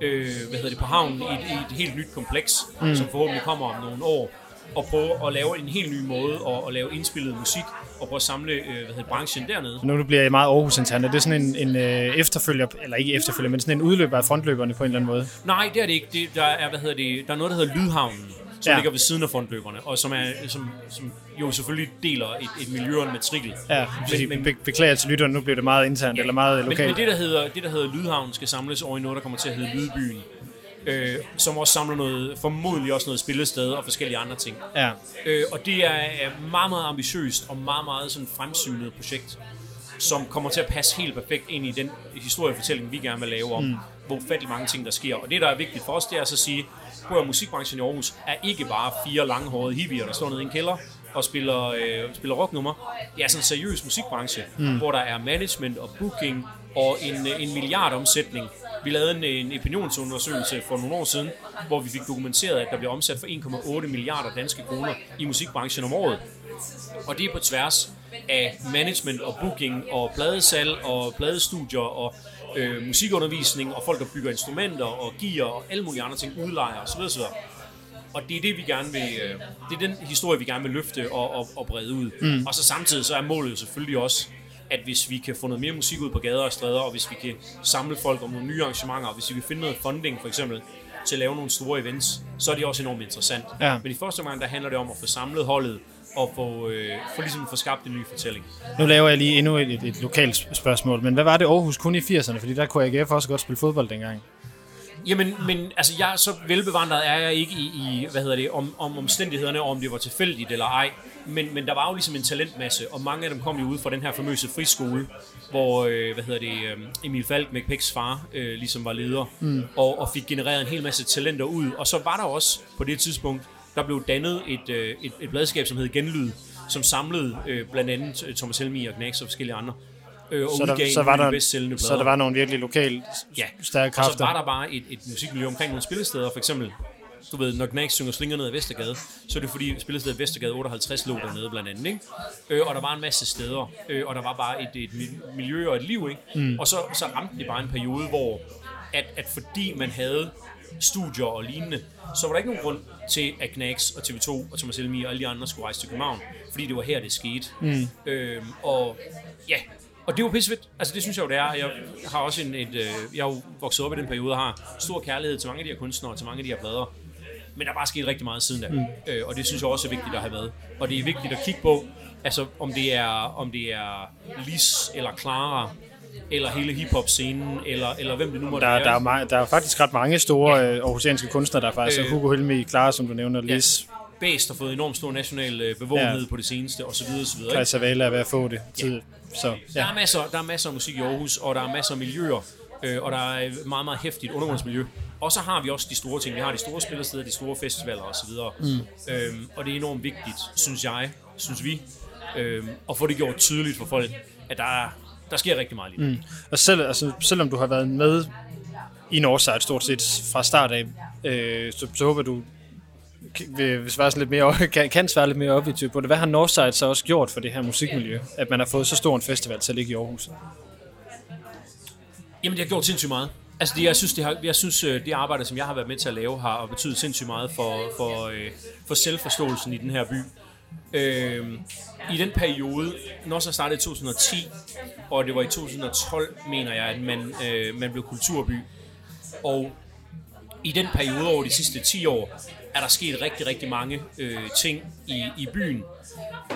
øh, hvad hedder det, på havnen i et, i et helt nyt kompleks, mm. som forhåbentlig kommer om nogle år, og prøve at lave en helt ny måde at, at lave indspillet musik, og prøve at samle øh, hvad hedder branchen dernede. Nu bliver jeg meget Aarhus intern. Er det sådan en, en øh, efterfølger, eller ikke efterfølger, men sådan en udløber af frontløberne på en eller anden måde? Nej, det er det ikke. Det, der, er, hvad hedder det, der er noget, der hedder Lydhavnen, som ja. ligger ved siden af frontløberne, og som, er, som, som jo selvfølgelig deler et, et miljø og en matrikel. Ja, fordi, men- be- beklager til lytterne, nu bliver det meget internt, eller meget Men, lokalt. men det, der hedder, det, der hedder Lydhavn, skal samles over i noget, der kommer til at hedde Lydbyen. Øh, som også samler noget, formodentlig også noget spillested og forskellige andre ting. Ja. Øh, og det er meget, meget ambitiøst og meget, meget sådan fremsynet projekt, som kommer til at passe helt perfekt ind i den historiefortælling, vi gerne vil lave om, mm. hvor ufattelig mange ting, der sker. Og det, der er vigtigt for os, det er altså at sige, at musikbranchen i Aarhus er ikke bare fire langhårede hippier, der står nede i en kælder og spiller, øh, spiller rocknummer. Det er sådan en seriøs musikbranche, mm. hvor der er management og booking og en, øh, en milliardomsætning. Vi lavede en, en opinionsundersøgelse for nogle år siden, hvor vi fik dokumenteret, at der bliver omsat for 1,8 milliarder danske kroner i musikbranchen om året. Og det er på tværs af management og booking og pladesalg og pladestudier og øh, musikundervisning og folk, der bygger instrumenter og gear og alle mulige andre ting, udlejer osv. osv. Og det er det, vi gerne vil, øh, det er den historie, vi gerne vil løfte og, og, og brede ud. Mm. Og så samtidig så er målet jo selvfølgelig også at hvis vi kan få noget mere musik ud på gader og stræder, og hvis vi kan samle folk om nogle nye arrangementer, og hvis vi kan finde noget funding for eksempel, til at lave nogle store events, så er det også enormt interessant. Ja. Men i første omgang, der handler det om at få samlet holdet, og få, øh, få ligesom få skabt en ny fortælling. Nu laver jeg lige endnu et, et, et lokalt sp- spørgsmål, men hvad var det Aarhus kun i 80'erne? Fordi der kunne AGF også godt spille fodbold dengang. Jamen, men altså, jeg så velbevandret er jeg ikke i, i hvad hedder det, om, om omstændighederne, og om det var tilfældigt eller ej. Men, men der var jo ligesom en talentmasse, og mange af dem kom jo ud fra den her famøse friskole, hvor, øh, hvad hedder det, øh, Emil Falk, McPicks far, øh, ligesom var leder, mm. og, og fik genereret en hel masse talenter ud. Og så var der også på det tidspunkt, der blev dannet et, øh, et, et bladskab, som hed Genlyd, som samlede øh, blandt andet Thomas Helmi og Knacks og forskellige andre. Øh, og Så udgav der, så, var der, så der var nogle virkelig lokale Ja, stærke og så kræfter. var der bare et, et musikmiljø omkring nogle spillesteder, for eksempel, du ved, når Knacks synger slinger ned ad Vestergade, så er det fordi spillestedet Vestergade 58 lå dernede blandt andet, ikke? Øh, og der var en masse steder, øh, og der var bare et, et mi- miljø og et liv, ikke? Mm. Og så, så ramte det bare en periode, hvor at, at fordi man havde studier og lignende, så var der ikke nogen grund til, at Knacks og TV2 og Thomas Helmi og alle de andre skulle rejse til København, fordi det var her, det skete. Mm. Øhm, og ja, og det er jo pissefedt. Altså det synes jeg jo, det er. Jeg har også en, et, øh, jeg er jo vokset op i den periode og har stor kærlighed til mange af de her kunstnere og til mange af de her plader. Men der er bare sket rigtig meget siden da. Mm. Øh, og det synes jeg også er vigtigt at have været. Og det er vigtigt at kigge på, altså om det er, om det er Lis eller Clara, eller hele hiphop-scenen, eller, eller hvem det nu måtte Der, være. der, er, der er faktisk ret mange store ja. aarhusianske kunstnere, der er faktisk Øh. øh, Hugo Helmi, Clara, som du nævner, Lis, Bæst har fået enormt stor national øh, bevågenhed Ja. på det seneste, og så videre, og så videre. Kaj ikke? Savala er ved at få det. Tid. Så, Der ja. er, masser, der er masser af musik i Aarhus, og der er masser af miljøer, øh, og der er meget, meget hæftigt undergrundsmiljø. Og så har vi også de store ting. Vi har de store spillesteder, de store festivaler osv. Mm. Øhm, og det er enormt vigtigt, synes jeg, synes vi, øhm, at få det gjort tydeligt for folk, at der, er, der sker rigtig meget lige. Mm. Og selv, altså, selvom du har været med i Northside stort set fra start af, øh, så, så håber du vil, svare sådan lidt mere, kan, kan svare lidt mere objektivt på det. Hvad har Northside så også gjort for det her musikmiljø, at man har fået så stor en festival til at ligge i Aarhus? Jamen, det har gjort sindssygt meget. Altså, det, jeg synes, det, har, jeg synes, øh, det arbejde, som jeg har været med til at lave, har betydet sindssygt meget for, for, øh, for selvforståelsen i den her by. Øh, I den periode, når så startede i 2010, og det var i 2012, mener jeg, at man, øh, man blev kulturby. Og i den periode over de sidste 10 år, er der sket rigtig, rigtig mange øh, ting i, i byen.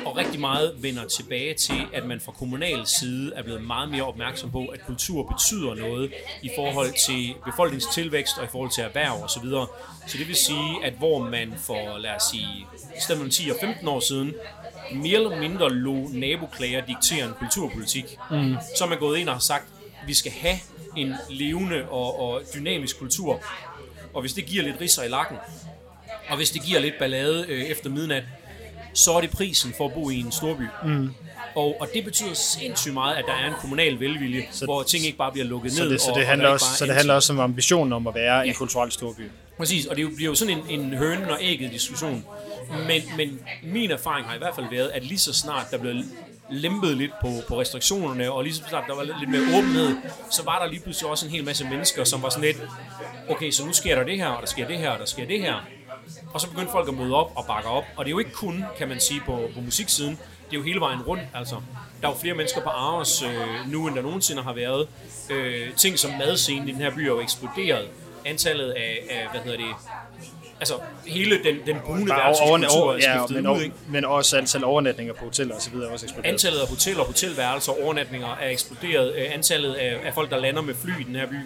Og rigtig meget vender tilbage til, at man fra kommunal side er blevet meget mere opmærksom på, at kultur betyder noget i forhold til befolkningstilvækst og i forhold til erhverv osv. Så, videre. så det vil sige, at hvor man for, lad os sige, i stedet mellem 10 og 15 år siden, mere eller mindre lå naboklager diktere en kulturpolitik, mm. så er man gået ind og har sagt, at vi skal have en levende og, og dynamisk kultur. Og hvis det giver lidt risser i lakken, og hvis det giver lidt ballade øh, efter midnat, så er det prisen for at bo i en storby. Mm. Og, og det betyder sindssygt meget, at der er en kommunal velvilje, så, hvor ting ikke bare bliver lukket Så ned. det, så og- det, og handler, der også, så det handler også om ambitionen om at være en kulturel storby. Præcis, og det bliver jo sådan en, en hønen og ægget diskussion. Men, men min erfaring har i hvert fald været, at lige så snart der blev lempet lidt på, på restriktionerne, og lige så snart der var lidt, lidt mere åbenhed, så var der lige pludselig også en hel masse mennesker, som var sådan lidt, okay, så nu sker der det her, og der sker det her, og der sker det her. Og så begyndte folk at møde op og bakke op. Og det er jo ikke kun, kan man sige, på, på musiksiden. Det er jo hele vejen rundt. Altså, der er jo flere mennesker på Aarhus øh, nu, end der nogensinde har været. Øh, ting som madscenen i den her by er jo eksploderet. Antallet af, af hvad hedder det, altså hele den, den brune over, er ja, skiftet men, ud, ikke? men også antal overnatninger på hoteller og så videre er også eksploderet. Antallet af hoteller, hotelværelser og overnatninger er eksploderet. Øh, antallet af, af folk, der lander med fly i den her by,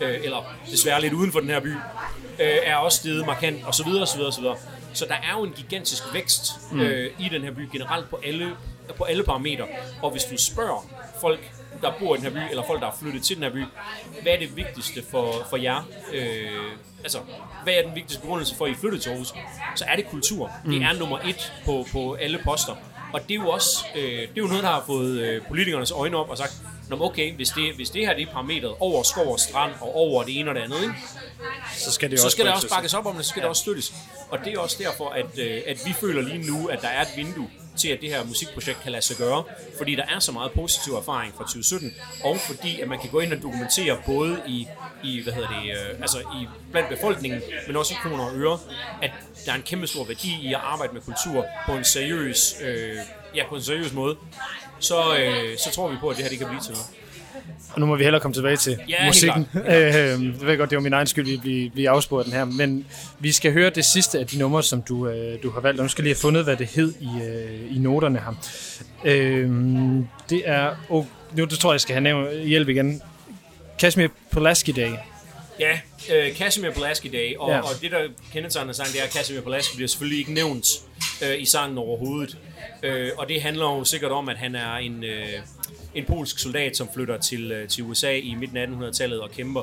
øh, eller desværre lidt uden for den her by, øh, er også steget markant, og så videre, og så videre, og så der er jo en gigantisk vækst øh, i den her by generelt på alle, på alle parametre. Og hvis du spørger folk, der bor i den her by, eller folk, der er flyttet til den her by, hvad er det vigtigste for, for jer? Øh, altså, hvad er den vigtigste begrundelse for, at I flyttede til Aarhus? Så er det kultur. Det er nummer et på, på alle poster. Og det er jo også øh, det er jo noget, der har fået øh, politikernes øjne op og sagt, Nå, okay, hvis det, hvis det her det er parametret over skov og strand og over det ene og det andet, ikke? så skal det så også skal bremses. også bakkes op om det, så skal ja. det også støttes. Og det er også derfor, at, øh, at vi føler lige nu, at der er et vindue til, at det her musikprojekt kan lade sig gøre, fordi der er så meget positiv erfaring fra 2017, og fordi at man kan gå ind og dokumentere både i, i hvad hedder det, øh, altså i blandt befolkningen, men også i kroner og øre, at der er en kæmpe stor værdi i at arbejde med kultur på en seriøs, øh, ja, på en seriøs måde. Så, øh, så tror vi på, at det her det kan blive til noget. Og nu må vi hellere komme tilbage til Ja, musikken. Øh, jeg ved godt, det var min egen skyld, vi bliver, bliver afsporet den her. Men vi skal høre det sidste af de numre, som du, øh, du har valgt. Og nu skal lige have fundet, hvad det hed i, øh, i noterne her. Øh, det er... Oh, nu det tror jeg, jeg skal have nævnt hjælp igen. Kashmir Pulaski Day. Ja, øh, Casimir Pulaski Day, og, ja. og det der kendetegner sangen, det er, at Casimir Pulaski bliver selvfølgelig ikke nævnt øh, i sangen overhovedet. Øh, og det handler jo sikkert om, at han er en, øh, en polsk soldat, som flytter til, øh, til USA i midten af 1800-tallet og kæmper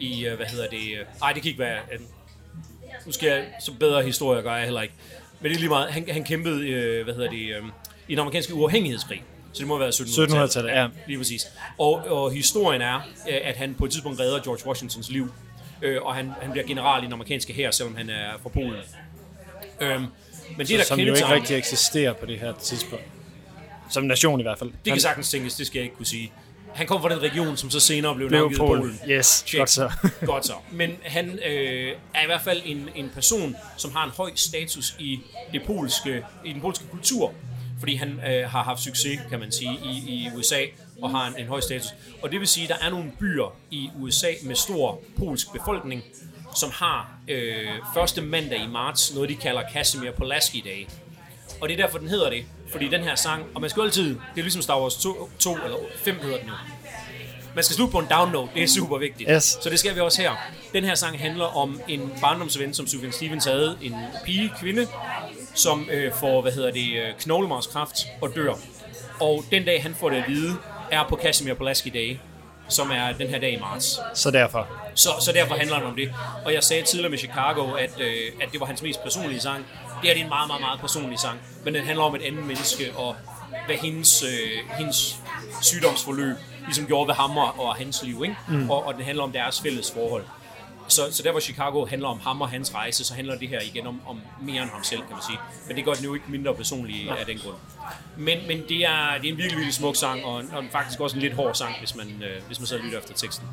i, øh, hvad hedder det, øh, ej det kan ikke være, øh, nu skal jeg, så bedre historie gør jeg heller ikke. Men det er lige meget, han, han kæmpede, øh, hvad hedder det, øh, i den amerikanske uafhængighedskrig. Så det må være 1700-tallet. 1700-tallet, ja. Lige præcis. Og, og historien er, øh, at han på et tidspunkt redder George Washingtons liv. Øh, og han, han bliver general i den amerikanske hær, selvom han er fra Polen. Øhm, men det, der som jo ikke rigtig eksisterer på det her tidspunkt. Som nation i hvert fald. Det kan sagtens tænkes, det skal jeg ikke kunne sige. Han kom fra den region, som så senere blev blev navngivet Polen. Polen. Yes, Check. godt så. Godt så. Men han øh, er i hvert fald en, en person, som har en høj status i, det polske, i den polske kultur. Fordi han øh, har haft succes, kan man sige, i, i USA og har en, en høj status. Og det vil sige, at der er nogle byer i USA med stor polsk befolkning, som har øh, første mandag i marts noget, de kalder Casimir Pulaski Day. Og det er derfor, den hedder det. Fordi den her sang, og man skal altid, det er ligesom Star Wars 2, 2 eller 5 hedder den jo. Man skal slutte på en down note, det er super vigtigt. Yes. Så det skal vi også her. Den her sang handler om en barndomsven, som Sufjan Stevens havde, en pige, kvinde, som øh, får, hvad hedder det, øh, knoglemarskræft og dør. Og den dag, han får det at vide, er på Casimir Pulaski Day, som er den her dag i marts. Så derfor. Så, så derfor handler det om det. Og jeg sagde tidligere med Chicago, at, øh, at det var hans mest personlige sang. Det her det er en meget, meget, meget personlig sang. Men den handler om et andet menneske, og hvad hendes, øh, hendes sygdomsforløb ligesom gjorde ved ham og, og hans liv. Ikke? Mm. Og, og den handler om deres fælles forhold. Så, så der hvor Chicago handler om ham og hans rejse, så handler det her igen om, om mere end ham selv, kan man sige. Men det gør den jo ikke mindre personlig af den grund. Men, men det, er, det er en virkelig, virkelig smuk sang, og, og faktisk også en lidt hård sang, hvis man, øh, hvis man så lytter efter teksten.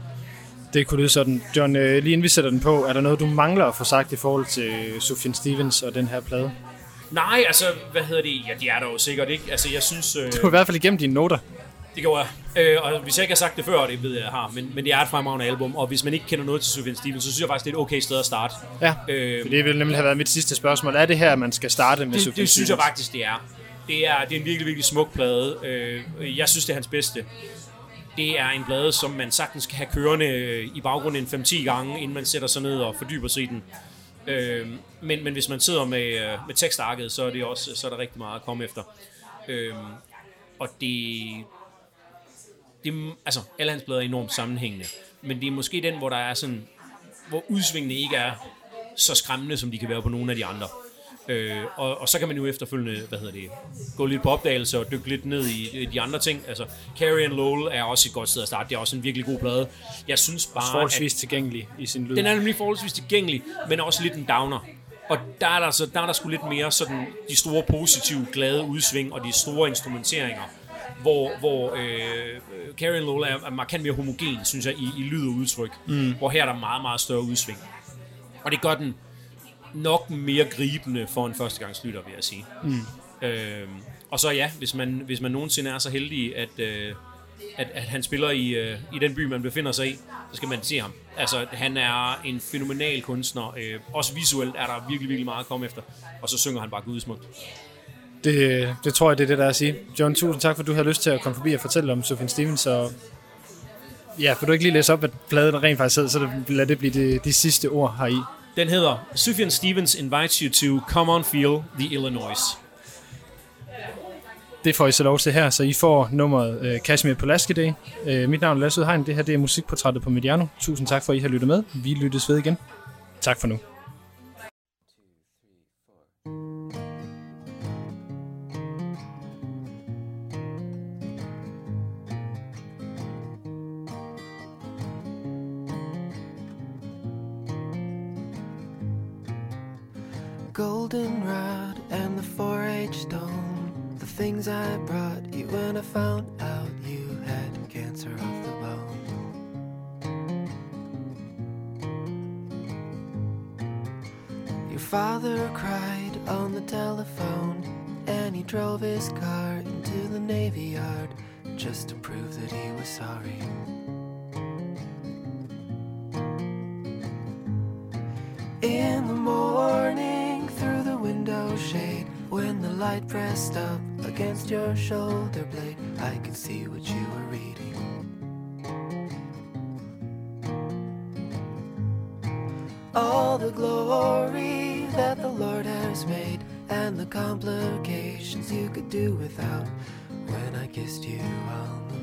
Det kunne lyde sådan. John, øh, lige inden vi sætter den på, er der noget, du mangler at få sagt i forhold til Sufjan Stevens og den her plade? Nej, altså, hvad hedder det? Ja, de er der jo sikkert ikke. Altså, jeg synes... Øh, Du har i hvert fald igennem dine noter. Det går jeg. Øh, og hvis jeg ikke har sagt det før, det ved jeg, jeg har. Men, men det er et fremragende album, og hvis man ikke kender noget til Sufjan Stevens, så synes jeg faktisk, det er et okay sted at starte. Ja, Øh, for det vil nemlig have været mit sidste spørgsmål. Er det her, man skal starte med Sufjan det synes jeg Stevens? faktisk, det er. Det er, det er en virkelig, virkelig smuk plade. Øh, jeg synes, det er hans bedste. Det er en plade, som man sagtens kan have kørende øh, i baggrunden en 5-10 gange, inden man sætter sig ned og fordyber sig i den. Øh, men, men hvis man sidder med, øh, med tekstarket, så er, det også, så er der rigtig meget at komme efter. Øh, og det, det, altså, alle hans plader er enormt sammenhængende. Men det er måske den, hvor der er sådan, hvor udsvingene ikke er så skræmmende, som de kan være på nogle af de andre. Øh, og, og så kan man jo efterfølgende, hvad hedder det, gå lidt på opdagelse og dykke lidt ned i, i de andre ting. Altså, Carrie and Lowell er også et godt sted at starte. Det er også en virkelig god plade. Jeg synes bare, Forholdsvis tilgængelig i sin lyd. den er nemlig forholdsvis tilgængelig, men også lidt en downer. Og der er der, så, der, er der sgu lidt mere sådan de store positive, glade udsving og de store instrumenteringer, hvor, hvor øh, Carrie Lowell er, er markant mere homogen, synes jeg, i, i lyd og udtryk. Mm. Hvor her er der meget, meget større udsving. Og det gør den nok mere gribende for en førstegangslytter, vil jeg sige. Mm. Øh, og så ja, hvis man, hvis man nogensinde er så heldig, at, øh, at, at han spiller i, øh, i den by, man befinder sig i, så skal man se ham. Altså, han er en fænomenal kunstner. Øh, også visuelt er der virkelig, virkelig meget at komme efter. Og så synger han bare gudsmukt. Det, det tror jeg, det er det, der er at sige. John, tusind tak, for at du har lyst til at komme forbi og fortælle om Sufjan Stevens. Og ja, vil du ikke lige læse op, hvad pladen rent faktisk hedder, så det, lad det blive de, de sidste ord heri. Den hedder Sufjan Stevens Invites You to Come On Feel the Illinois. Det får I så lov til her, så I får nummeret øh, Kashmir Pulaski Day. Øh, mit navn er Lasse Udhegn, det her det er musikportrættet på Mediano. Tusind tak for, at I har lyttet med. Vi lyttes ved igen. Tak for nu. Goldenrod and the 4-H stone. The things I brought you when I found out you had cancer of the bone. Your father cried on the telephone and he drove his car into the Navy Yard just to prove that he was sorry. In the morning, light pressed up against your shoulder blade, I could see what you were reading. All the glory that the Lord has made, and the complications you could do without when I kissed you on.